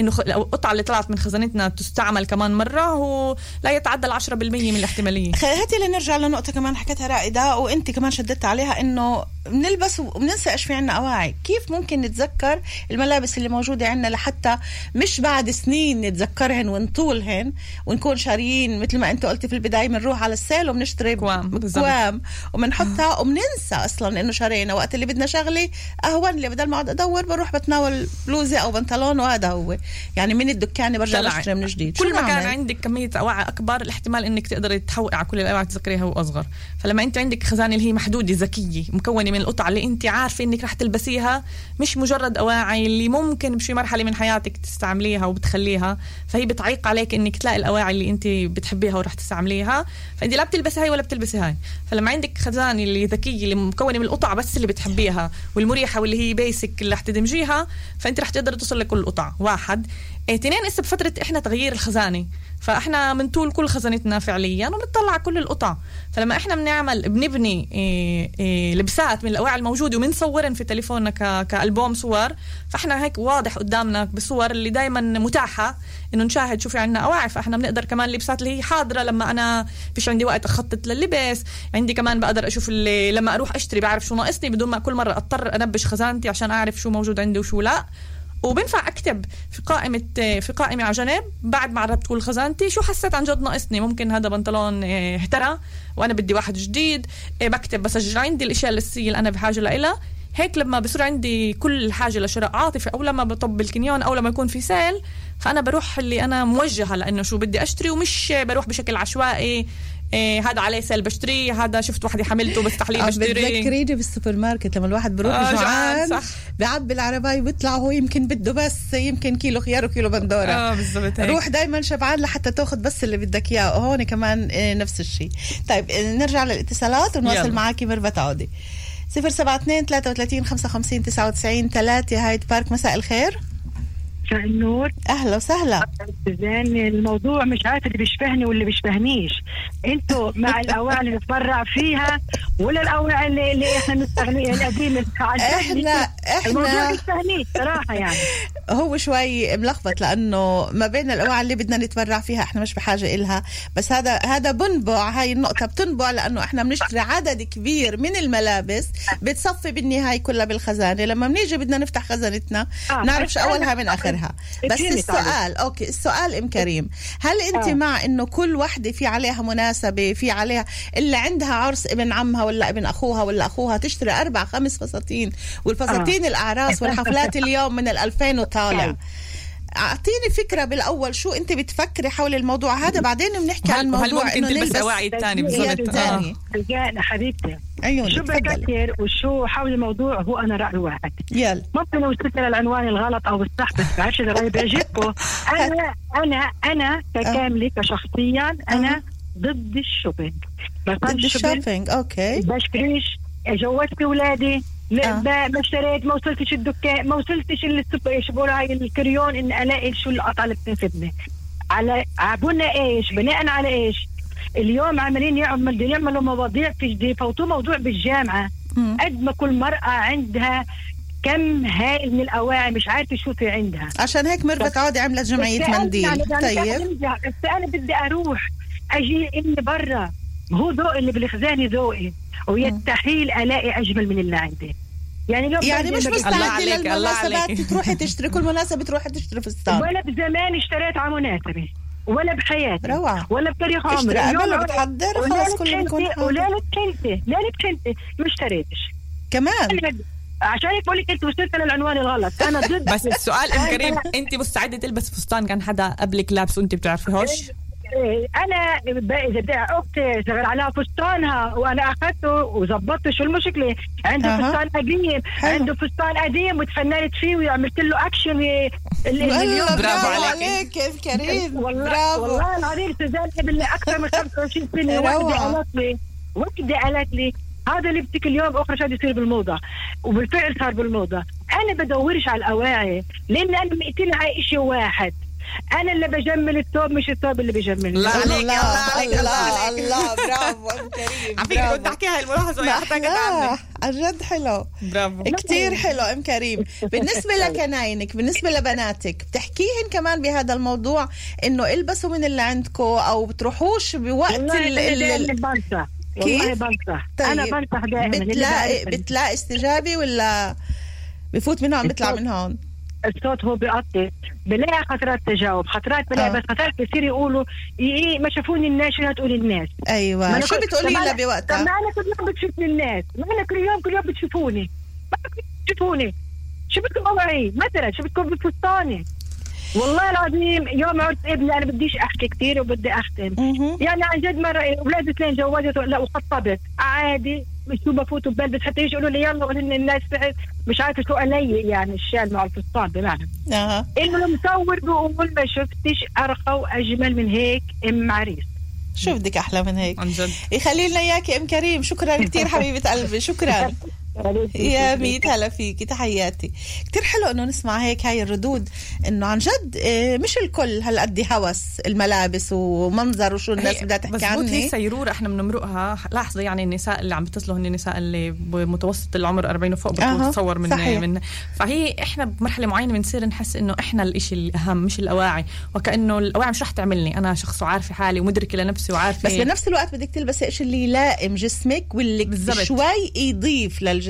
إنه القطعه اللي طلعت من خزانتنا تستعمل كمان مرة هو لا يتعدى ال 10% من الاحتمالية. هاتي لنرجع لنقطة كمان حكيتها رائدة وأنت كمان شددت عليها إنه بنلبس وبننسى إيش في عنا أواعي، كيف ممكن نتذكر الملابس اللي موجودة عنا لحتى مش بعد سنين نتذكرهن ونطولهن ونكون شاريين مثل ما أنت قلتي في البداية بنروح على السيل وبنشتري كوام، بالضبط. وبنحطها وبننسى أصلا إنه شرينا وقت اللي بدنا شغلة اهون اللي بدل ما أقعد أدور بروح بتناول بلوزة أو بنطلون وهذا هو. يعني من الدكان برجع. بشتري من جديد. كل ما كان؟ عندك كمية اواعي أكبر الاحتمال إنك تقدري تحوقي على كل الاواعي تذكريها وأصغر. فلما أنت عندك خزانة اللي هي محدودة ذكية مكونة من القطع اللي أنت عارفة إنك رح تلبسيها مش مجرد أواعي اللي ممكن بشي مرحلة من حياتك تستعمليها وبتخليها فهي بتعيق عليك إنك تلاقي الأواعي اللي أنت بتحبيها ورح تستعمليها. فأنت لا بتلبسي هاي ولا بتلبسي هاي. فلما عندك خزانة اللي ذكية اللي مكونة من القطع بس اللي بتحبيها والمريحة واللي هي بيسك اللي رح تدمجيها فأنت رح تقدر توصل لكل القطع واحد اثنين هسه بفترة إحنا تغيير الخزانة. فإحنا بنطول كل خزانتنا فعليا وبنطلع كل القطع. فلما إحنا بنعمل بنبني إيه إيه لبسات من الاواعي الموجودة وبنصورن في تليفوننا كألبوم صور فإحنا هيك واضح قدامنا بصور اللي دائما متاحة إنه نشاهد شو في عندنا اواعي فإحنا بنقدر كمان لبسات اللي هي حاضرة لما أنا فيش عندي وقت أخطط لللبس. عندي كمان بقدر أشوف اللي لما أروح أشتري بعرف شو ناقصني بدون ما كل مرة أضطر أنبش خزانتي عشان أعرف شو موجود عندي وشو لا. وبنفع أكتب في قائمة في قائمة على جنب. بعد ما عربت كل خزانتي شو حسيت عن جد ناقصني؟ ممكن هذا بنطلون اهترى وأنا بدي واحد جديد. آه، بكتب بسجل عندي الأشياء الاساسيه اللي أنا بحاجة لها هيك لما بصير عندي كل حاجة لشراء عاطفي أو لما بطب ال קניון أو لما يكون في sale فأنا بروح اللي أنا موجهة لأنه شو بدي أشتري ومش بروح بشكل عشوائي. إيه هذا عليه sale بشتريه هذا شفت وحده حملته بس تحليل آه، بشتريه. بتذكريني بالسوبر ماركت لما الواحد بيروح آه، جوعان صح. بيعبي العرباية وبيطلع هو يمكن بده بس يمكن كيلو خيار وكيلو بندورة. آه بالضبط. روح دايما شبعان لحتى تاخذ بس اللي بدك إياه. وهون كمان آه، نفس الشيء. طيب آه، نرجع للاتصالات ونواصل. معك ميرفت عودي 072 33 55 99 3 هايد بارك مساء الخير. مساء النور أهلا وسهلا. زين الموضوع مش عارف اللي بيشبهني واللي بيشبهنيش. أنتوا مع الاواعي اللي نتبرع فيها ولا الاواعي اللي, اللي إحنا نستغني القديمه إحنا الموضوع إحنا بيشبهنيش صراحة يعني. هو شوي ملخبط لأنه ما بين الاواعي اللي بدنا نتبرع فيها إحنا مش بحاجة إلها. بس هذا هذا بنبع هاي النقطة بتنبع لأنه إحنا بنشتري عدد كبير من الملابس بتصفي بالنهاية كلها بالخزانة. لما بنيجي بدنا نفتح خزانتنا آه، نعرفش أولها من آخرها. بس فهمت السؤال أوكي السؤال إم كريم. هل أنت آه. مع إنه كل وحدة في عليها مناسبة في عليها اللي عندها عرس ابن عمها ولا ابن أخوها ولا أخوها تشتري أربع خمس فساتين والفساتين الأعراس والحفلات اليوم من ال 2000 وطالع؟ آه. أعطيني فكرة بالأول شو أنت بتفكري حول الموضوع هذا بعدين بنحكي عن موضوع ممكن تلبس اواعي الثاني بالضبط. رجال حبيبتي. عيوني شو بكثر وشو حول الموضوع هو أنا رأي واحد. يلا. ممكن وصلت للعنوان الغلط أو الصح بس بعرفش اذا رايي بيعجبكم. أنا أنا أنا ككاملة كشخصيا أنا ضد ال shopping. ضد ال shopping أوكي. بشتريش جوزت أولادي. آه. ما اشتريت ما وصلتش الدكان ما وصلتش السوبر إيش بقولوا هاي الكريون إن الاقي شو القطعة اللي بتنفذني على عبونا إيش؟ بناء على إيش؟ اليوم عمالين يعمل يعملوا مواضيع في جديد فوتوا موضوع بالجامعة. مم. قد ما كل مرأة عندها كم هائل من الأواعي مش عارفة شو في عندها. عشان هيك ميرفت عودي عملت جمعية منديل. يعني طيب. بس أنا بدي أروح أجي إني برا. هو ذوق اللي بالخزانة ذوقي ويستحيل ألاقي أجمل من اللي عندي. يعني اليوم يعني مش مستعده للمناسبات. تروحي تشتري كل مناسبة تروحي تشتري فستان ولا بزمان اشتريت على مناسبة ولا بحياتي روعة. ولا بتاريخ عمري اشتري قبل وليلة خلاص كله بيكون. وليلة خلتي ليلة خلتي ما اشتريتش. كمان؟ عشان هيك بقول لك أنت وصلت للعنوان الغلط. أنا ضد بس السؤال أم كريم أنت مستعدة تلبس فستان؟ كان حدا قبلك لابس وأنت بتعرفيهوش؟ إيه، أنا إذا بدي أختي شغل عليها فستانها وأنا أخذته وظبطته شو المشكلة؟ عنده أها. فستان قديم حلو. عنده فستان قديم وتفننت فيه وعملت له اكشن اليوم برافو برافو عليك. عليك كيف كريم والله برافو والله العظيم سوزان قبل أكثر من 25 سنة. وحده قالت لي وحده قالت لي هذا اللي بدك اليوم اخر شيء يصير بالموضة وبالفعل صار بالموضة أنا بدورش على الأواعي لأن أنا مقتنعه شيء واحد أنا اللي بجمل الثوب مش الثوب اللي بيجملني لا عليك، الله الله عليك، الله الله عليك. الله برافو ام كريم على فكرة. كنت احكي هاي الملاحظة يا احتاجت. عنك عن جد حلو برافو كتير حلو أم كريم بالنسبة لكناينك بالنسبة لبناتك بتحكيهن كمان بهذا الموضوع إنه البسوا من اللي عندكم أو بتروحوش بوقت والله ال أنا ال؟ والله بنصح طيب. أنا بنصح دائما بتلاقي. بتلاقي استجابة ولا بفوت من هون بيطلع من هون الصوت هو بيقطع. بلاقي خطرات تجاوب. خطرات بلاقي آه. بس خطرات بصير يقولوا إيه ما شافوني الناس شو هتقول الناس؟ ما أيوه أنا شو كنت- بتقولي لها طب بوقتها ما أنا كل يوم بتشوفني الناس. ما أنا كل يوم كل يوم بتشوفوني. ما بدكم تشوفوني شو بدكم اوعي مثلا شو بدكم بفستاني والله العظيم يوم عرس ابني أنا بديش أحكي كثير وبدي أختم. يعني عن جد مرة أولاد اثنين جوزت لا وخطبت. عادي. شو بفوت ببلبس حتى يجي يقولوا لي يلا وهن الناس بعد مش عارفة شو علي يعني الشال مع الفستان بمعنى أها. انه المصور بيقول ما شفتش أرقى وأجمل من هيك إم عريس. شو بدك أحلى من هيك؟ عن جد. يخلي لنا إياكي إم كريم. شكرا كثير حبيبة قلبي. شكرا. يا ميت هلا فيكي تحياتي. كتير حلو إنه نسمع هيك هاي الردود إنه عن جد آه، مش الكل هالقد هوس الملابس ومنظر وشو الناس بدها تحكي مزبوط هي سيرورة إحنا بنمرقها. لاحظي يعني النساء اللي عم بيتصلوا هن النساء اللي بمتوسط العمر 40 وفوق بتصور من صحيح. من فهي إحنا بمرحلة معينة بنصير نحس إنه إحنا الإشي الأهم مش الأواعي. وكأنه الأواعي مش رح تعملني. أنا شخص وعارفه حالي ومدركة لنفسي وعارفة بس بنفس الوقت بدك تلبسي إشي اللي يلائم جسمك واللي بالضبط. شوي يضيف للجسم.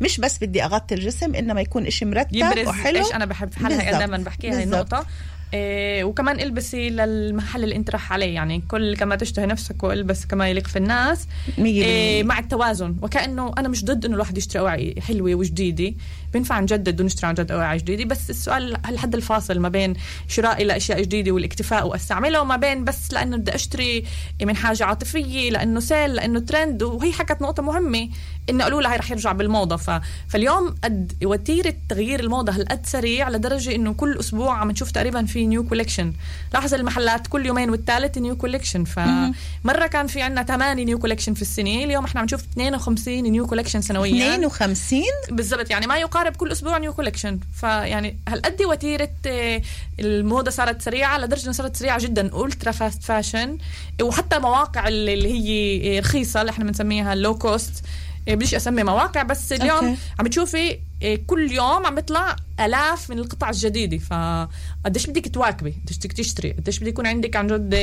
مش بس بدي أغطي الجسم إنما يكون إشي مرتب يبرز وحلو إيش أنا بحب في حالها. دائما بحكيها هاي. النقطة إيه وكمان البسي للمحل اللي أنت راح عليه يعني كل كما تشتهي نفسك والبس كما يليق في الناس إيه. مع التوازن وكأنه أنا مش ضد إنه الواحد يشتري اواعي حلوة وجديدة بينفع نجدد ونشتري عن جد اواعي جديدة. بس السؤال الحد الفاصل ما بين شرائي لاشياء جديدة والاكتفاء واستعملها وما بين بس لأنه بدي أشتري من حاجة عاطفية لأنه sale لأنه ترند وهي حكت نقطة مهمة إنه قالوا لها هي رح يرجع بالموضة. ف... فاليوم قد وتيره تغيير الموضة هالقد سريع لدرجة إنه كل أسبوع عم نشوف تقريبا في new collection لاحظ المحلات كل يومين والثالث new collection فمره كان في عندنا 8 new collection في السنة اليوم إحنا عم نشوف 52 new collection سنويا. 52 بالضبط يعني ما يقارب كل أسبوع new collection فيعني هالقد وتيرة آه، الموضة صارت سريعة؟ لدرجه انها صارت سريعة جدا. ultra fast fashion وحتى مواقع اللي هي رخيصة اللي إحنا بنسميها low cost بديش اسمي مواقع بس اليوم okay. عم تشوفي آه، كل يوم عم بيطلع آلاف من القطع الجديدة. فقديش بدك تواكبي؟ قديش بدك تشتري؟ قديش بده يكون عندك عن جد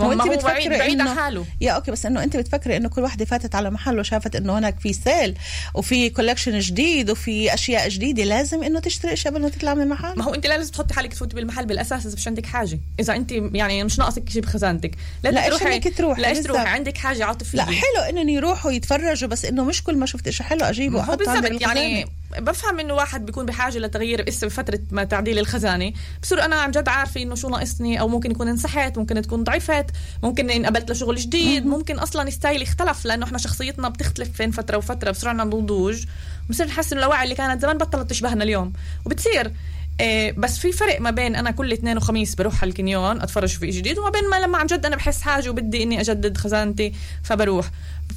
هو أنت بتفكري بعيد عن إنه- حاله. يا okay بس إنه أنت بتفكري إنه كل وحده فاتت على محل وشافت إنه هناك في sale وفي collection جديد وفي أشياء جديدة لازم إنه تشتري أشياء قبل ما تطلع من المحل. ما هو أنت لا لازم تحطي حالك تفوتي بالمحل بالأساس إذا مش عندك حاجة. إذا أنت يعني مش ناقصك شيء بخزانتك. لا، تروحي إنك تروحي؟ لا. تروحي؟ عندك حاجة عاطفية. لا حلو إنهم يروحوا يتفرجوا بس إنه مش كل ما شفت شيء حلو أجيبه واحطه بالضبط يعني بفهم إنه واحد بيكون بحاجة لتغيير اسا بفتره ما تعديل الخزانة. بصير أنا عن جد عارفة إنه شو ناقصني أو ممكن يكون انسحت ممكن تكون ضعفت ممكن انقبلت لشغل جديد ممكن أصلا ستايلي اختلف لأنه إحنا شخصيتنا بتختلف بين فترة وفترة بصير عندنا نضوج. بصير نحس إنه اللاواعي اللي كانت زمان بطلت تشبهنا اليوم. وبتصير إيه بس في فرق ما بين أنا كل اثنين وخميس بروح على الكنيون أتفرج في جديد وما بين ما لما عن جد أنا بحس حاجة وبدي إني أجدد خزانتي فبروح.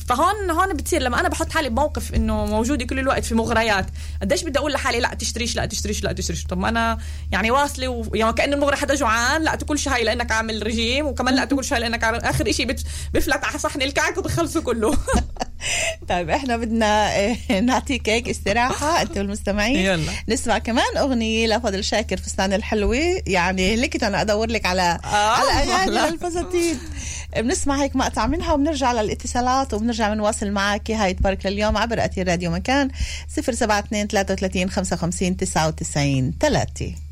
فهون هون بتصير لما أنا بحط حالي بموقف إنه موجودة كل الوقت في مغريات قديش بدي أقول لحالي لا تشتريش لا تشتريش لا تشتريش. طب ما أنا يعني واصلة و... يعني كأنه المغري حدا جوعان لا تاكلش هاي لأنك عامل رجيم وكمان لا تاكلش هاي لأنك عامل آخر شيء بت... بفلت على صحن الكعك وبخلصه كله. طيب إحنا بدنا آه، نعطيك هيك استراحة انت والمستمعين يلا. نسمع كمان أغنية لفضل شاكر فستان الحلوة. يعني هلكت أنا أدور لك على آه، على أغاني والله. بنسمع هيك مقطع منها وبنرجع للاتصالات وبنرجع بنواصل معك هاي بارك لليوم عبر أثير راديو مكان 072 33 55 99 3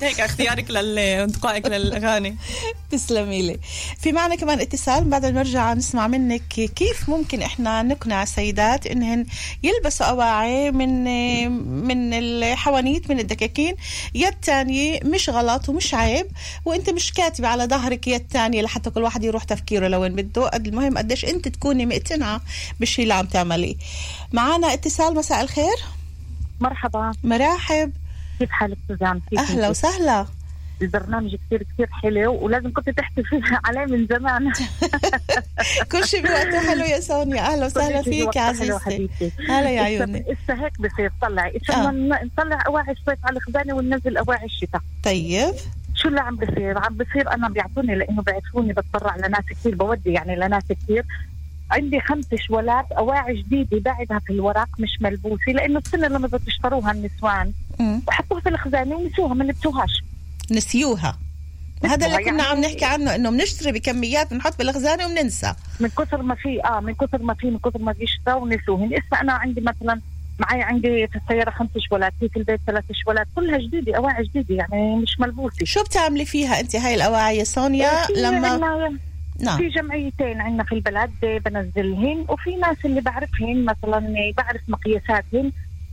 حبيت هيك اختيارك لانتقائك للأغاني. تسلمي لي. في معنا كمان اتصال بعد ما نرجع نسمع منك كيف ممكن إحنا نقنع السيدات إنهن يلبسوا أواعي من من الحوانيت من الدكاكين. يد تانية مش غلط ومش عيب وأنت مش كاتبة على ظهرك يد تانية لحتى كل واحد يروح تفكيره لوين بده. قد المهم قديش أنت تكوني مقتنعة بالشيء اللي عم تعمليه. معنا اتصال مساء الخير. مرحبا. مراحب كيف حالك سوزان؟ كيف أهلا؟ وسهلا. البرنامج كثير كثير حلو ولازم كنت تحكي فيه عليه من زمان. كل شيء بوقته حلو يا سونيا. أهلا وسهلا فيك يا عزيزتي. هلا يا عيوني. إسا هيك بصير طلعي إسا آه. نطلع أواعي الصيف على الخزانه وننزل أواعي الشتاء. طيب. شو اللي عم بصير؟ عم بصير أنا بيعطوني لأنه بيعرفوني بتبرع لناس كثير بودي يعني لناس كثير عندي خمس شوالات أواعي جديدة بعدها في الورق مش ملبوسة لأنه السنة لما بدها تشتروها النسوان مم. وحطوها في الخزانة ونسوها ما لبسوهاش. نسيوها. هذا اللي كنا يعني- عم نحكي عنه إنه بنشتري بكميات بنحط بالخزانة وبننسى. من كثر ما في آه من كثر ما في من كثر ما في شتاء ونسوهن اسا أنا عندي مثلا معي عندي في السيارة خمس شوالات في البيت ثلاث شوالات كلها جديدة أواعي جديدة يعني مش ملبوسة. شو بتعملي فيها أنت هاي الأواعي يا سونيا في لما نعم. في جمعيتين عندنا في البلد بنزلهن وفي ناس اللي بعرفهن مثلا بعرف مقياساتهن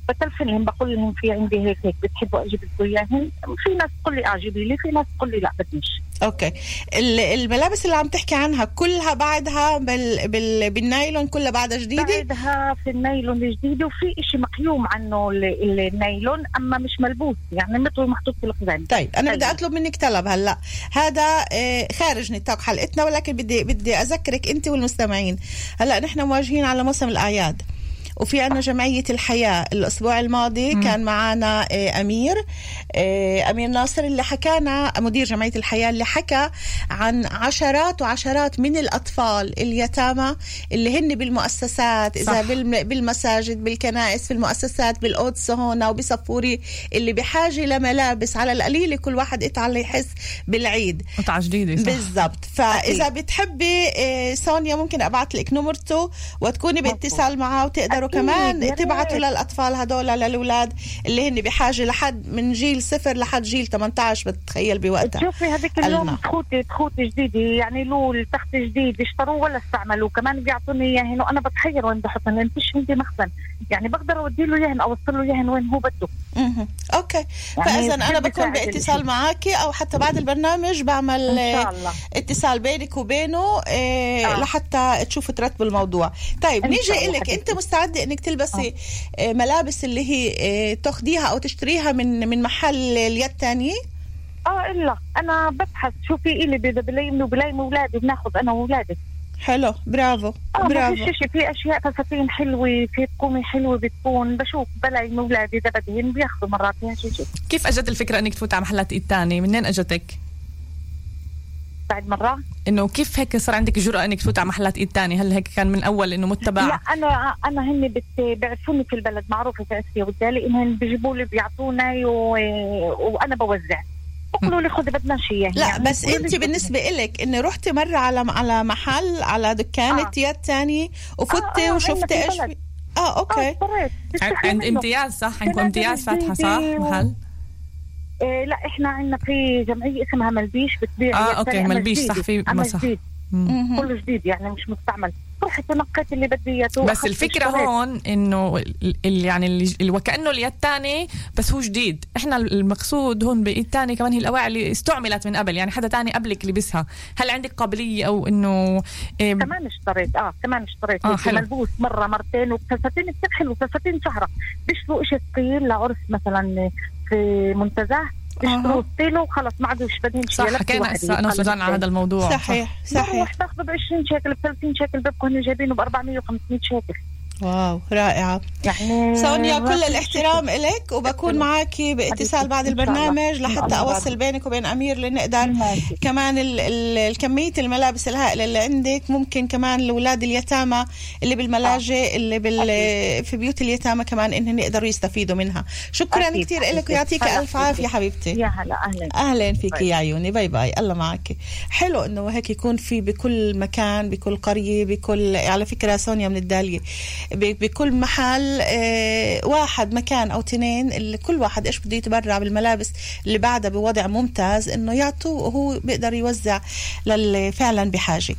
بتلفنهم بقول لهم في عندي هيك هيك بتحبوا أجيب لكم اياهن في ناس تقول لي جيبي لي في ناس تقول لي لا بديش. okay. ال- الملابس اللي عم تحكي عنها كلها بعدها بال... بال... بالنايلون كلها بعدها جديدة؟ بعدها في النايلون الجديد وفي إشي مقيوم عنه ال- ال- النايلون أما مش ملبوس يعني مثل محطوط في الخزان. طيب أنا بدي طيب. أطلب منك طلب هلأ. هذا آه، خارج نطاق حلقتنا ولكن بدي بدي أذكرك أنت والمستمعين. هلأ نحن مواجهين على موسم الأعياد. وفي عنا جمعية الحياة الأسبوع الماضي م. كان معنا آه، أمير آه، أمير ناصر اللي حكانا مدير جمعية الحياة اللي حكى عن عشرات وعشرات من الأطفال اليتامى اللي هن بالمؤسسات إذا صح. بالم- بالمساجد بالكنائس في المؤسسات بالقدس هون وبصفوري اللي بحاجة لملابس على القليلة كل واحد يتعلى يحس بالعيد. قطعه جديده صح. بالضبط. فإذا بتحبي آه، سونيا ممكن أبعث لك نمرته وتكوني بإتصال معه وتقدروا أكيد، كمان ريت. تبعتوا للأطفال هدول للأولاد اللي هن بحاجة لحد من جيل صفر لحد جيل 18 بتخيل بوقتها شوفي هذيك اليوم. تخوتي تخوتي جديدة يعني لول تحت جديد اشتروه ولا استعملوه كمان بيعطوني إياهن وأنا بتحير وين بحطهم لأن فيش عندي مخزن يعني بقدر أودي له إياهن أوصل له إياهن وين هو بده مهم. okay يعني فاذا أنا بكون باتصال. معك أو حتى بعد البرنامج بعمل آه، شاء الله اتصال بينك وبينه آه آه. لحتى تشوفوا ترتبوا الموضوع طيب إن نيجي لك أنت. مستعده إنك تلبسي آه. ملابس اللي هي آه تاخديها أو تشتريها من من محل اليد تانية آه إلا أنا ببحث شو في إلي بلايم وبلايم اولادي بناخذ أنا واولادي حلو برافو آه ما برافو. شيء في أشياء فساتين حلوة في تقومي حلوة بتكون. بشوف بلايم اولادي ده بدهن بياخذوا مرات فيها شيء كيف اجت الفكرة إنك تفوت على محلات إيد تاني منين أجتك؟ بعد مرة. إنه كيف هيك صار عندك جرأة إنك تفوت على محلات إيد تاني هل هيك كان من أول إنه لا متبع أنا أنا هن بيعرفوني في البلد معروفة في آسيا وبالتالي إنهم بيجيبوا لي بيعطوني و... وأنا بوزع. بقولوا لي خذي بدنا شيء لا يعني بس بيقولوا انت بالنسبة إلك انه رحتي مرة على على محل على دكانه آه. يد وفتي آه، آه، عندنا وشفتي إيش آه أوكي. آه بيستحوا عند. امتياز صح؟ عندكم امتياز فاتحة صح؟ محل؟ إيه لا إحنا عندنا في جمعية اسمها ملبيش بتبيع آه، تاني، أما ملبيش،. صح، في مصح. كله جديد يعني مش مستعمل. رحت ونقيت اللي بدي إياه بس وأخذت الفكرة اشتريت. هون إنه يعني اللي وكأنه اليد تاني بس هو جديد. إحنا المقصود هون بإيد تاني كمان هي الأواعي اللي استعملت من قبل يعني حدا تاني قبلك لبسها. هل عندك قابلية أو إنه إيه كمان اشتريت آه كمان اشتريت. آه حلو. ملبوس مرة مرتين وفساتين كثير حلو فساتين شهرة. بيشتروا شيء ثقيل لعرس مثلا في منتزه. بيشتروا ستيلو وخلص ما عادوش بدهم شيء صح حكينا أنا وسوزان على هذا الموضوع. صحيح صحيح. باخذه ب 20 شيكل ب 30 شيكل بيبقوا هن جايبينه ب 400 و500 شيكل. wow رائعة يعني سونيا كل الاحترام إلك وبكون معك بإتصال بعد. البرنامج لحتى أوصل. بينك وبين أمير لنقدر. كمان ال- ال- الكمية الملابس الهائلة اللي عندك ممكن كمان الأولاد اليتامى اللي بالملاجئ اللي بال في بيوت اليتامى كمان إنهم يقدروا يستفيدوا منها شكرا أكيد، كثير لك. ويعطيك ألف عافية. حبيبتي يا هلا أهلا أهلا فيك. يا عيوني bye bye الله معك حلو إنه هيك يكون في بكل مكان بكل قرية بكل على فكرة سونيا من الدالية ب- بكل محل آه، واحد مكان أو تنين اللي كل واحد إيش بده يتبرع بالملابس اللي بعدها بوضع ممتاز إنه يعطوا وهو بيقدر يوزع للي فعلا بحاجة.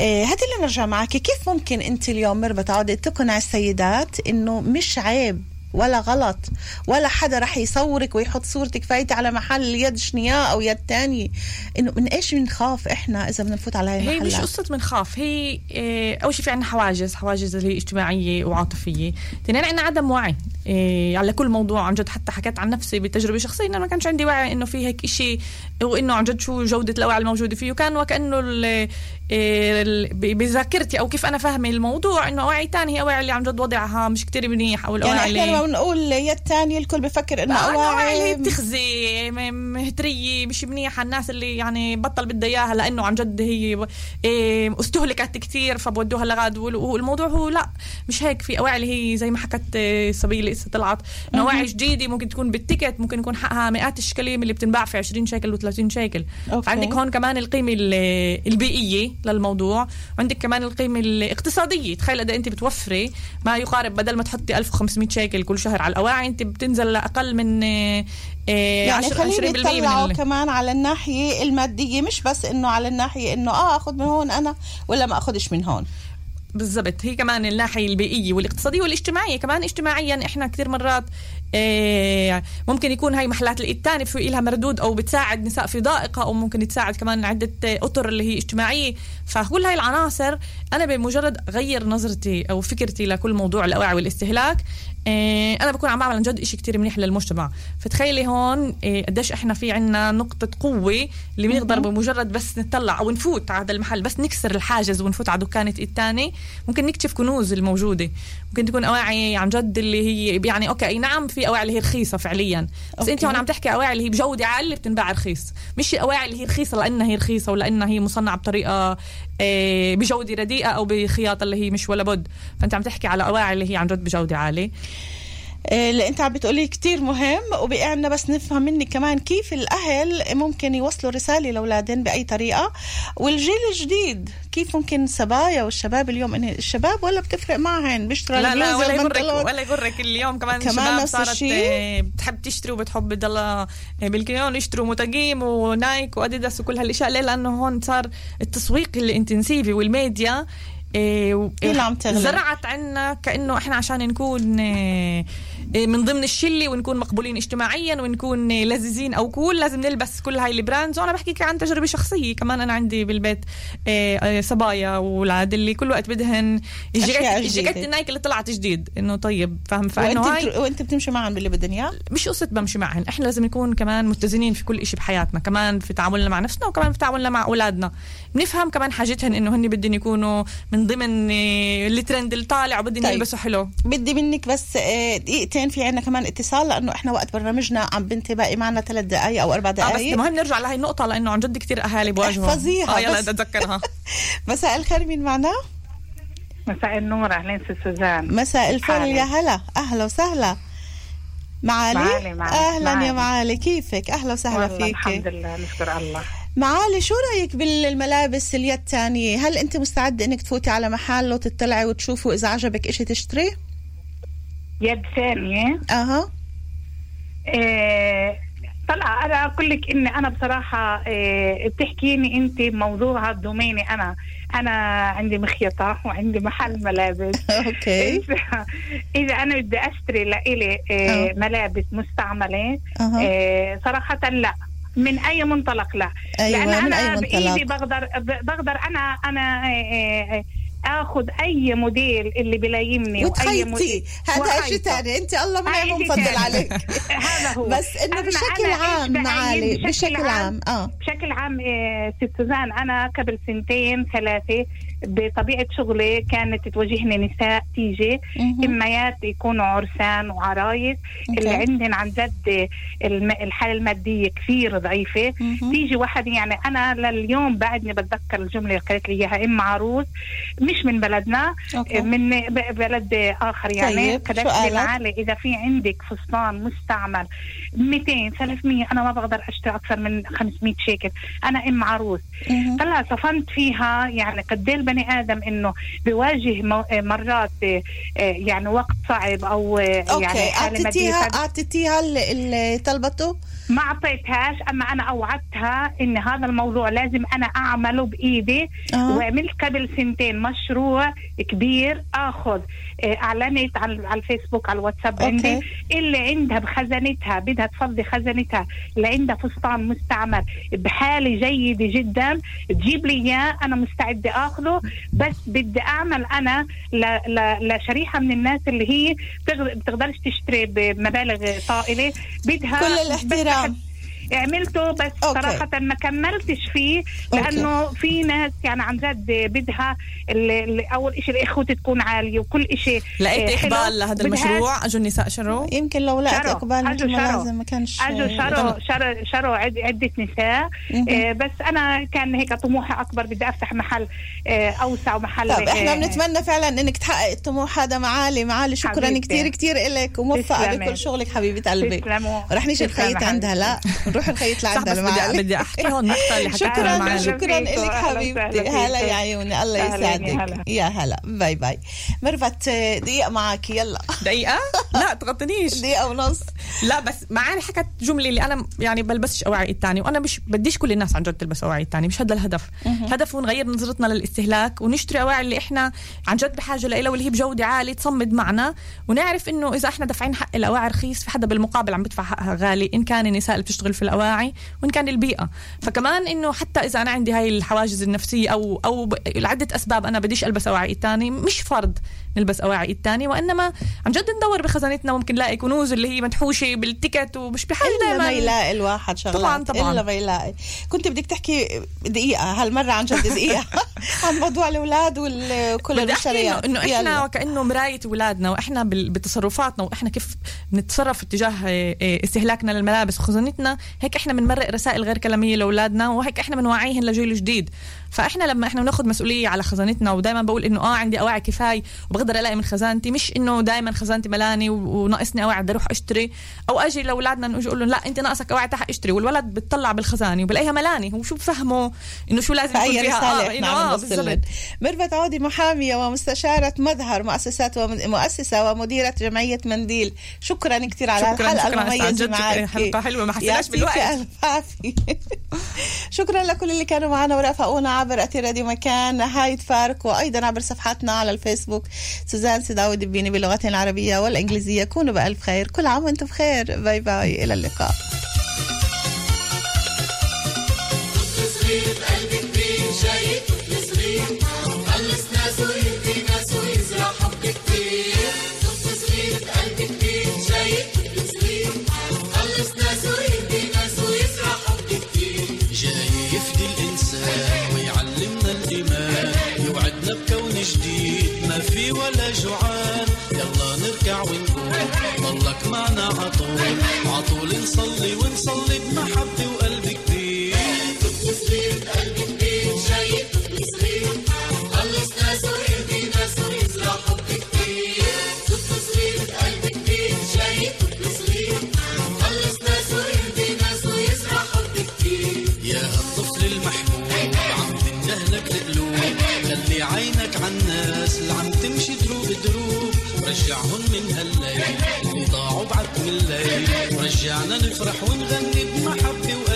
آه، هات اللي نرجع معك. كيف ممكن أنت اليوم مربى تعودي تقنع السيدات إنه مش عيب ولا غلط ولا حدا رح يصورك ويحط صورتك فايتة على محل يد شنياء أو يد تاني إنه من إيش بنخاف إحنا إذا بدنا نفوت على هاي هي مش المحلات؟ قصة من خاف هي إيه أول شيء في عنا حواجز حواجز اللي هي اجتماعية وعاطفية. اثنين عنا عدم وعي إيه على كل موضوع عن جد. حتى حكيت عن نفسي بتجربة شخصية إنه ما كانش عندي وعي إنه في هيك إشي وإنه عن جد شو جودة الأوعية الموجودة فيه. وكان وكأنه بذاكرتي أو كيف أنا فاهمة الموضوع إنه أوعي تاني هي أوعي اللي عن جد وضعها مش كتير منيح أو يعني الأوعي إحنا لما بنقول يد تانية الكل بفكر إنه آه، أوعي اللي هي اواعي بتخزي م- مهترية مش منيحة الناس اللي يعني بطل بدها إياها لأنه عن جد هي إيه، استهلكت كتير فبودوها لغاد وال- والموضوع هو لا مش هيك في أواعي اللي هي زي ما حكت إيه، اللي لسه طلعت إنه أواعي جديدة ممكن تكون بال ticket ممكن يكون حقها مئات الشكاليم اللي بتنباع في 20 شيكل و30 شيكل okay. عندك هون كمان القيمة ال- البيئية للموضوع. وعندك كمان القيمة الاقتصادية. تخيل قد إيه أنت بتوفري ما يقارب بدل ما تحطي 1500 شيكل كل شهر على الأواعي أنت بتنزل لأقل من إيه، إيه، يعني 10 خليني 20% من يطلعوا ال- كمان على الناحية المادية. مش بس إنه على الناحية إنه آه آخذ من هون أنا ولا ما آخذش من هون. بالضبط. هي كمان الناحية البيئية والاقتصادية والاجتماعية. كمان اجتماعيا إحنا كثير مرات آه، ممكن يكون هاي محلات الإيد الثاني في لها مردود أو بتساعد نساء في ضائقة أو ممكن تساعد كمان عدة أطر اللي هي اجتماعية. فكل هاي العناصر. أنا بمجرد غير نظرتي أو فكرتي لكل موضوع الأوعي والإستهلاك. أنا بكون عم بعمل عن جد شيء كتير منيح للمجتمع. فتخيلي هون آه، قديش إحنا في عنا نقطة قوة اللي بنقدر بمجرد بس نطلع أو نفوت على هذا المحل بس نكسر الحاجز ونفوت على دكانه الثاني ممكن نكتشف كنوز الموجودة. ممكن تكون أواعي عن جد اللي هي يعني okay أي نعم في أواعي اللي هي رخيصة فعليا. بس okay. انت هون عم تحكي أواعي اللي هي بجودة عالية بتنباع رخيص. مش أواعي اللي هي رخيصة لأنها هي رخيصة ولانها هي مصنعة بطريقة آه، بجودة رديئة أو بخياطة اللي هي مش ولا بد. فأنت عم تحكي على أواعي اللي هي عن جد بجودة عالية. اللي انت عم بتقولي كتير مهم وبقعنا بس نفهم منك كمان كيف الأهل ممكن يوصلوا رسالة لأولادهم بأي طريقة والجيل الجديد كيف ممكن سبايا والشباب اليوم إن الشباب ولا بتفرق معهن بيشتروا لا لا ولا يغرك. ولا يغرك اليوم كمان, كمان الشباب صارت؟ آه، بتحب تشتري وبتحب تضلها آه، بالكيون يشتروا متاجيم ونايك وأديداس وكل هالأشياء ليه لأنه هون صار التسويق ال אינטנסיבי والميديا آه، اللي عم تغلب. زرعت عنا كأنه إحنا عشان نكون آه، آه، من ضمن الشلة ونكون مقبولين اجتماعيا ونكون آه، لذيذين أو cool لازم نلبس كل هاي ال brands. وأنا بحكي عن تجربة شخصية. كمان أنا عندي بالبيت آه، صبايا واولاد اللي كل وقت بدهن. الجاكيت ال Nike اللي طلعت جديد. إنه طيب فاهم؟ فأنه هاي. وأنت بتمشي معهم باللي بدهم إياه؟ مش قصة بمشي معهن. إحنا لازم نكون كمان متزنين في كل إشي بحياتنا. كمان في تعاملنا مع نفسنا وكمان في تعاملنا مع أولادنا. بنفهم كمان حاجتهن إنه هن بدهم يكونوا من ضمن الترند اللي طالع وبدهم طيب. يلبسوا حلو. بدي منك بس آه، دقيقتين في عنا كمان اتصال لأنه إحنا وقت برنامجنا عم بنتي باقي معنا ثلاث دقائق أو أربع آه بس دقائق مهم نرجع لهي النقطة لأنه عن جد كتير أهالي بواجهوا احفظيها آه يلا بس. بدي أتذكرها مساء الخير مين معنا؟ مساء النور أهلين ست سوزان. مساء الفل؟ يا هلا. أهلا وسهلا. معالي؟ معالي، معالي، أهلا يا معالي. معالي كيفك؟ أهلا وسهلا والله فيك الحمد لله نشكر الله. معالي شو رأيك بالملابس اليد الثانية؟ هل أنت مستعدة إنك تفوتي على محل وتطلعي وتشوفي وإذا عجبك إشي تشتريه؟ يد ثانية. أها. إيه طلع أنا أقول لك إن أنا بصراحة إيه بتحكيني أنت بموضوع دوميني أنا. أنا عندي مخيطة وعندي محل ملابس. أوكي. إذا- إذا أنا بدي أشتري لإلي آه. إيه ملابس مستعملة إيه صراحة لا. من أي منطلق لا. أيوة، لأن من أنا أي بإيدي منطلق؟ بقدر بقدر أنا أنا إيه إيه آخذ أي موديل اللي بلايمني وأي وتخيطي. هذا. شيء ثاني أنت الله ما مفضل. عليك. هذا هو. بس إنه بشكل عام معالي بشكل بشكل عام. آه. بشكل عام إيه، ست سوزان أنا قبل سنتين ثلاثة بطبيعة شغلي كانت تواجهني نساء تيجي. إميات يكونوا عرسان وعرايس. اللي عندهم عن جد الحالة المادية كثير ضعيفة. تيجي واحد يعني أنا لليوم بعدني بتذكر الجملة اللي قالت لي إياها ام عروس مش من بلدنا أوكي. من بلد آخر يعني طيب، قالت لي؟ معالي إذا في عندك فستان مستعمل 200 300 أنا ما بقدر أشتري أكثر من 500 شيكل أنا ام عروس. طلع صفنت فيها يعني قد البني آدم إنه بيواجه مو- مرات آه، يعني وقت صعب أو آه، يعني حالة ماديه اعطيتيها. أعطيتيها طلبته ما أعطيتهاش أما أنا أوعدتها إن هذا الموضوع لازم أنا أعمله بإيدي آه. وعملت قبل سنتين مشروع كبير آخذ آه، أعلنت على الفيسبوك على الواتساب. عندي اللي عندها بخزنتها بدها تفضي خزنتها اللي عندها فستان مستعمل بحالة جيدة جدا. تجيب لي إياه أنا مستعدة آخذه. بس بدي أعمل أنا ل- ل- لشريحة من الناس اللي هي بتقدرش تشتري بمبالغ طائلة. بدها كل الاحترام. عملته بس أوكي. صراحة ما كملتش فيه لأنه في ناس يعني عن جد بدها ال- ال- أول إشي الإخوة تكون عالية وكل إشي لقيت آه، حلو. إقبال لهذا المشروع أجوا النساء شروا يمكن لو لقت. إقبال أجوا مثل ما شروا. لازم ما كانش اجوا شروا شروا شروا عد- عدة نساء. آه بس أنا كان هيك طموحي أكبر بدي أفتح محل آه أوسع ومحل طب إحنا آه، بنتمنى فعلا إنك تحقق الطموح هذا معالي معالي شكرا حبيبتي. كثير كثير لك وموفقة. بكل شغلك حبيبه قلبي رح تسلمي نخيط عندها لا نروح نخيط صح لعندها بس بدي, احكي هون نقطة اللي حكيتها شكرا المعلم شكرا. لك حبيبتي. هلا. يا عيوني الله يا يسعدك. يا هلا. باي باي. مرفت دقيقة معك يلا. دقيقة؟ لا تغطنيش دقيقة ونص. لا بس معاني حكت جملة اللي أنا يعني بلبسش اواعي الثاني وأنا مش بديش كل الناس عن جد تلبس اواعي الثاني مش هذا الهدف. الهدف هو نغير نظرتنا للاستهلاك ونشتري اواعي اللي إحنا عن جد بحاجة لها واللي هي بجودة عالية تصمد معنا ونعرف إنه إذا إحنا دافعين حق الاواعي رخيص في حدا بالمقابل عم بدفع حقها غالي إن كان النساء اللي بتشتغل في الأواعي وإن كان البيئه فكمان إنه حتى إذا أنا عندي هاي الحواجز النفسية أو أو لعدة أسباب أنا بديش ألبس أواعي الثاني مش فرض نلبس أواعي الثاني وإنما عن جد ندور بخزانتنا ممكن نلاقي كنوز اللي هي منحوشة بالتيكت ومش بحاجه إلا ما دائما يلاقي الواحد شغلات. طبعاً، طبعاً. إلا ما يلاقي كنت بدك تحكي دقيقة هالمرة عن جد دقيقة عن موضوع الأولاد وكل أحكي انه المشتريات إنه إحنا يلا. وكانه مراية أولادنا وإحنا بتصرفاتنا وإحنا كيف بنتصرف اتجاه آه، آه، استهلاكنا للملابس وخزانتنا هيك إحنا بنمرق رسائل غير كلامية لأولادنا وهيك إحنا بنوعيهم لجيل جديد. فاحنا لما إحنا بناخذ مسؤولية على خزانتنا ودائما بقول إنه آه عندي اواعي كفاية وبقدر ألاقي من خزانتي مش إنه دائما خزانتي ملاني وناقصني اواعي بدي أروح أشتري أو أجي لأولادنا نجي أقول لهم لا أنت ناقصك اواعي تعال أشتري والولد بتطلع بالخزانة وبلاقيها ملاني هو شو بفهمه إنه شو لازم يكون فيها بالضبط. لهم. ميرفت عودي محامية ومستشارة مظهر مؤسسات ومؤسسة ومديرة جمعية منديل شكرا كثير على شكراً، المميزة جد معك حلقة حلوة، ما حسيناش بالوقت. شكرا لكل اللي كانوا معنا ورافقونا عبر أثير راديو مكان هايد بارك وأيضا عبر صفحاتنا على الفيسبوك. سوزان سداوي دبيني باللغتين العربية والإنجليزية. كونوا بألف خير. كل عام وأنتم بخير. bye bye. إلى اللقاء. جاي جوعان يلا نركع ونقول ضلك معنا عطول. عطول نصلي ونصلي بمحبة. رجعهم من هالليل. اللي ضاعوا بعتم الليل. ورجعنا نفرح ونغني بمحبة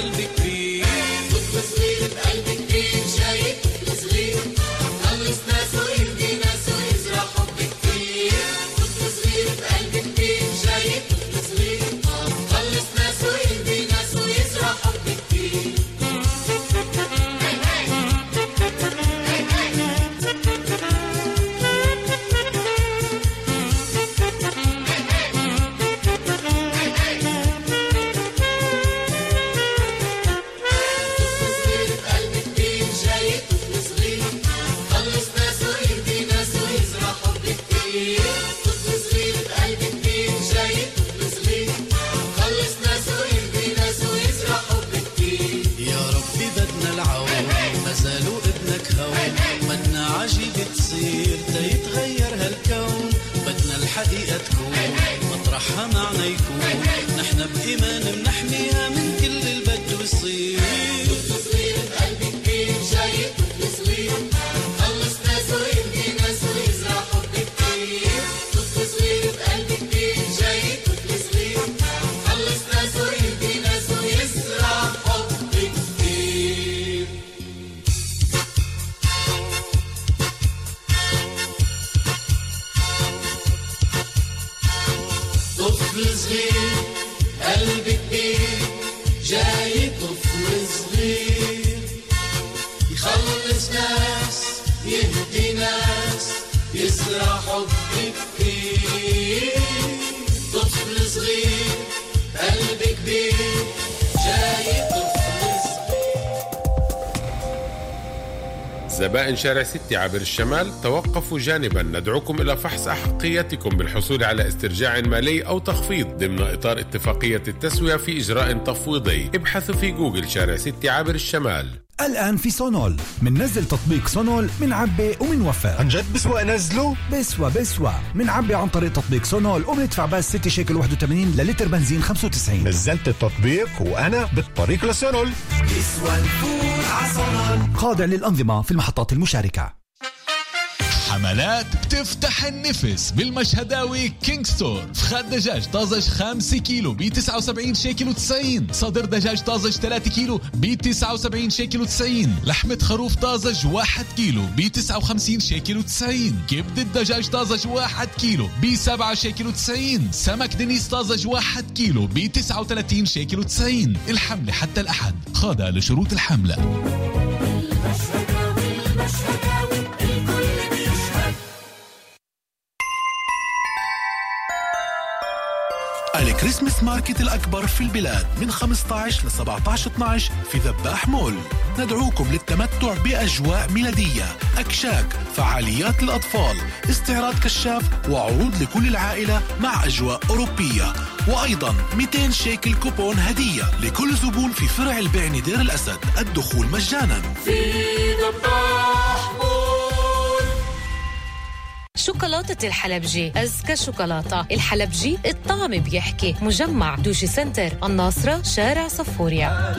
زبائن شارع ستي عبر الشمال توقفوا جانبا. ندعوكم إلى فحص أحقيتكم بالحصول على استرجاع مالي أو تخفيض ضمن إطار اتفاقية التسوية في إجراء تفويضي. ابحثوا في جوجل شارع ستي عبر الشمال. الآن في سونول. مننزل تطبيق سونول منعبي ومنوفر عن جد بسوى انزله بسوى بسوى منعبي عن طريق تطبيق سونول وبندفع بس 6 شيكل 81 للتر بنزين 95 نزلت التطبيق وأنا بالطريق لسونول. بسوى الفول عصرا خاضع للأنظمة في المحطات المشاركة. حملات بتفتح النفس بالمشهداوي King Store. فخاد دجاج طازج 5 كيلو ب 79 شيكل و90 صدر دجاج طازج 3 كيلو ب 79 شيكل و90 لحمة خروف طازج 1 كيلو ب 59 شيكل و90 كبدة دجاج طازج 1 كيلو ب 7 شيكل و90 سمك دنيس طازج 1 كيلو ب 39 شيكل و90 الحملة حتى الأحد. خاضع لشروط الحملة. ال Christmas market الأكبر في البلاد من 15 ل 17 12 في ذباح مول. ندعوكم للتمتع بأجواء ميلادية أكشاك فعاليات للأطفال استعراض كشاف وعروض لكل العائلة مع أجواء أوروبية. وأيضا 200 شيكل كوبون هدية لكل زبون في فرع البعني دير الأسد. الدخول مجانا. شوكولاتة الحلبجي. أزكى شوكولاتة. الحلبجي الطعم بيحكي. مجمع دوشي سنتر. الناصرة شارع صفوريا.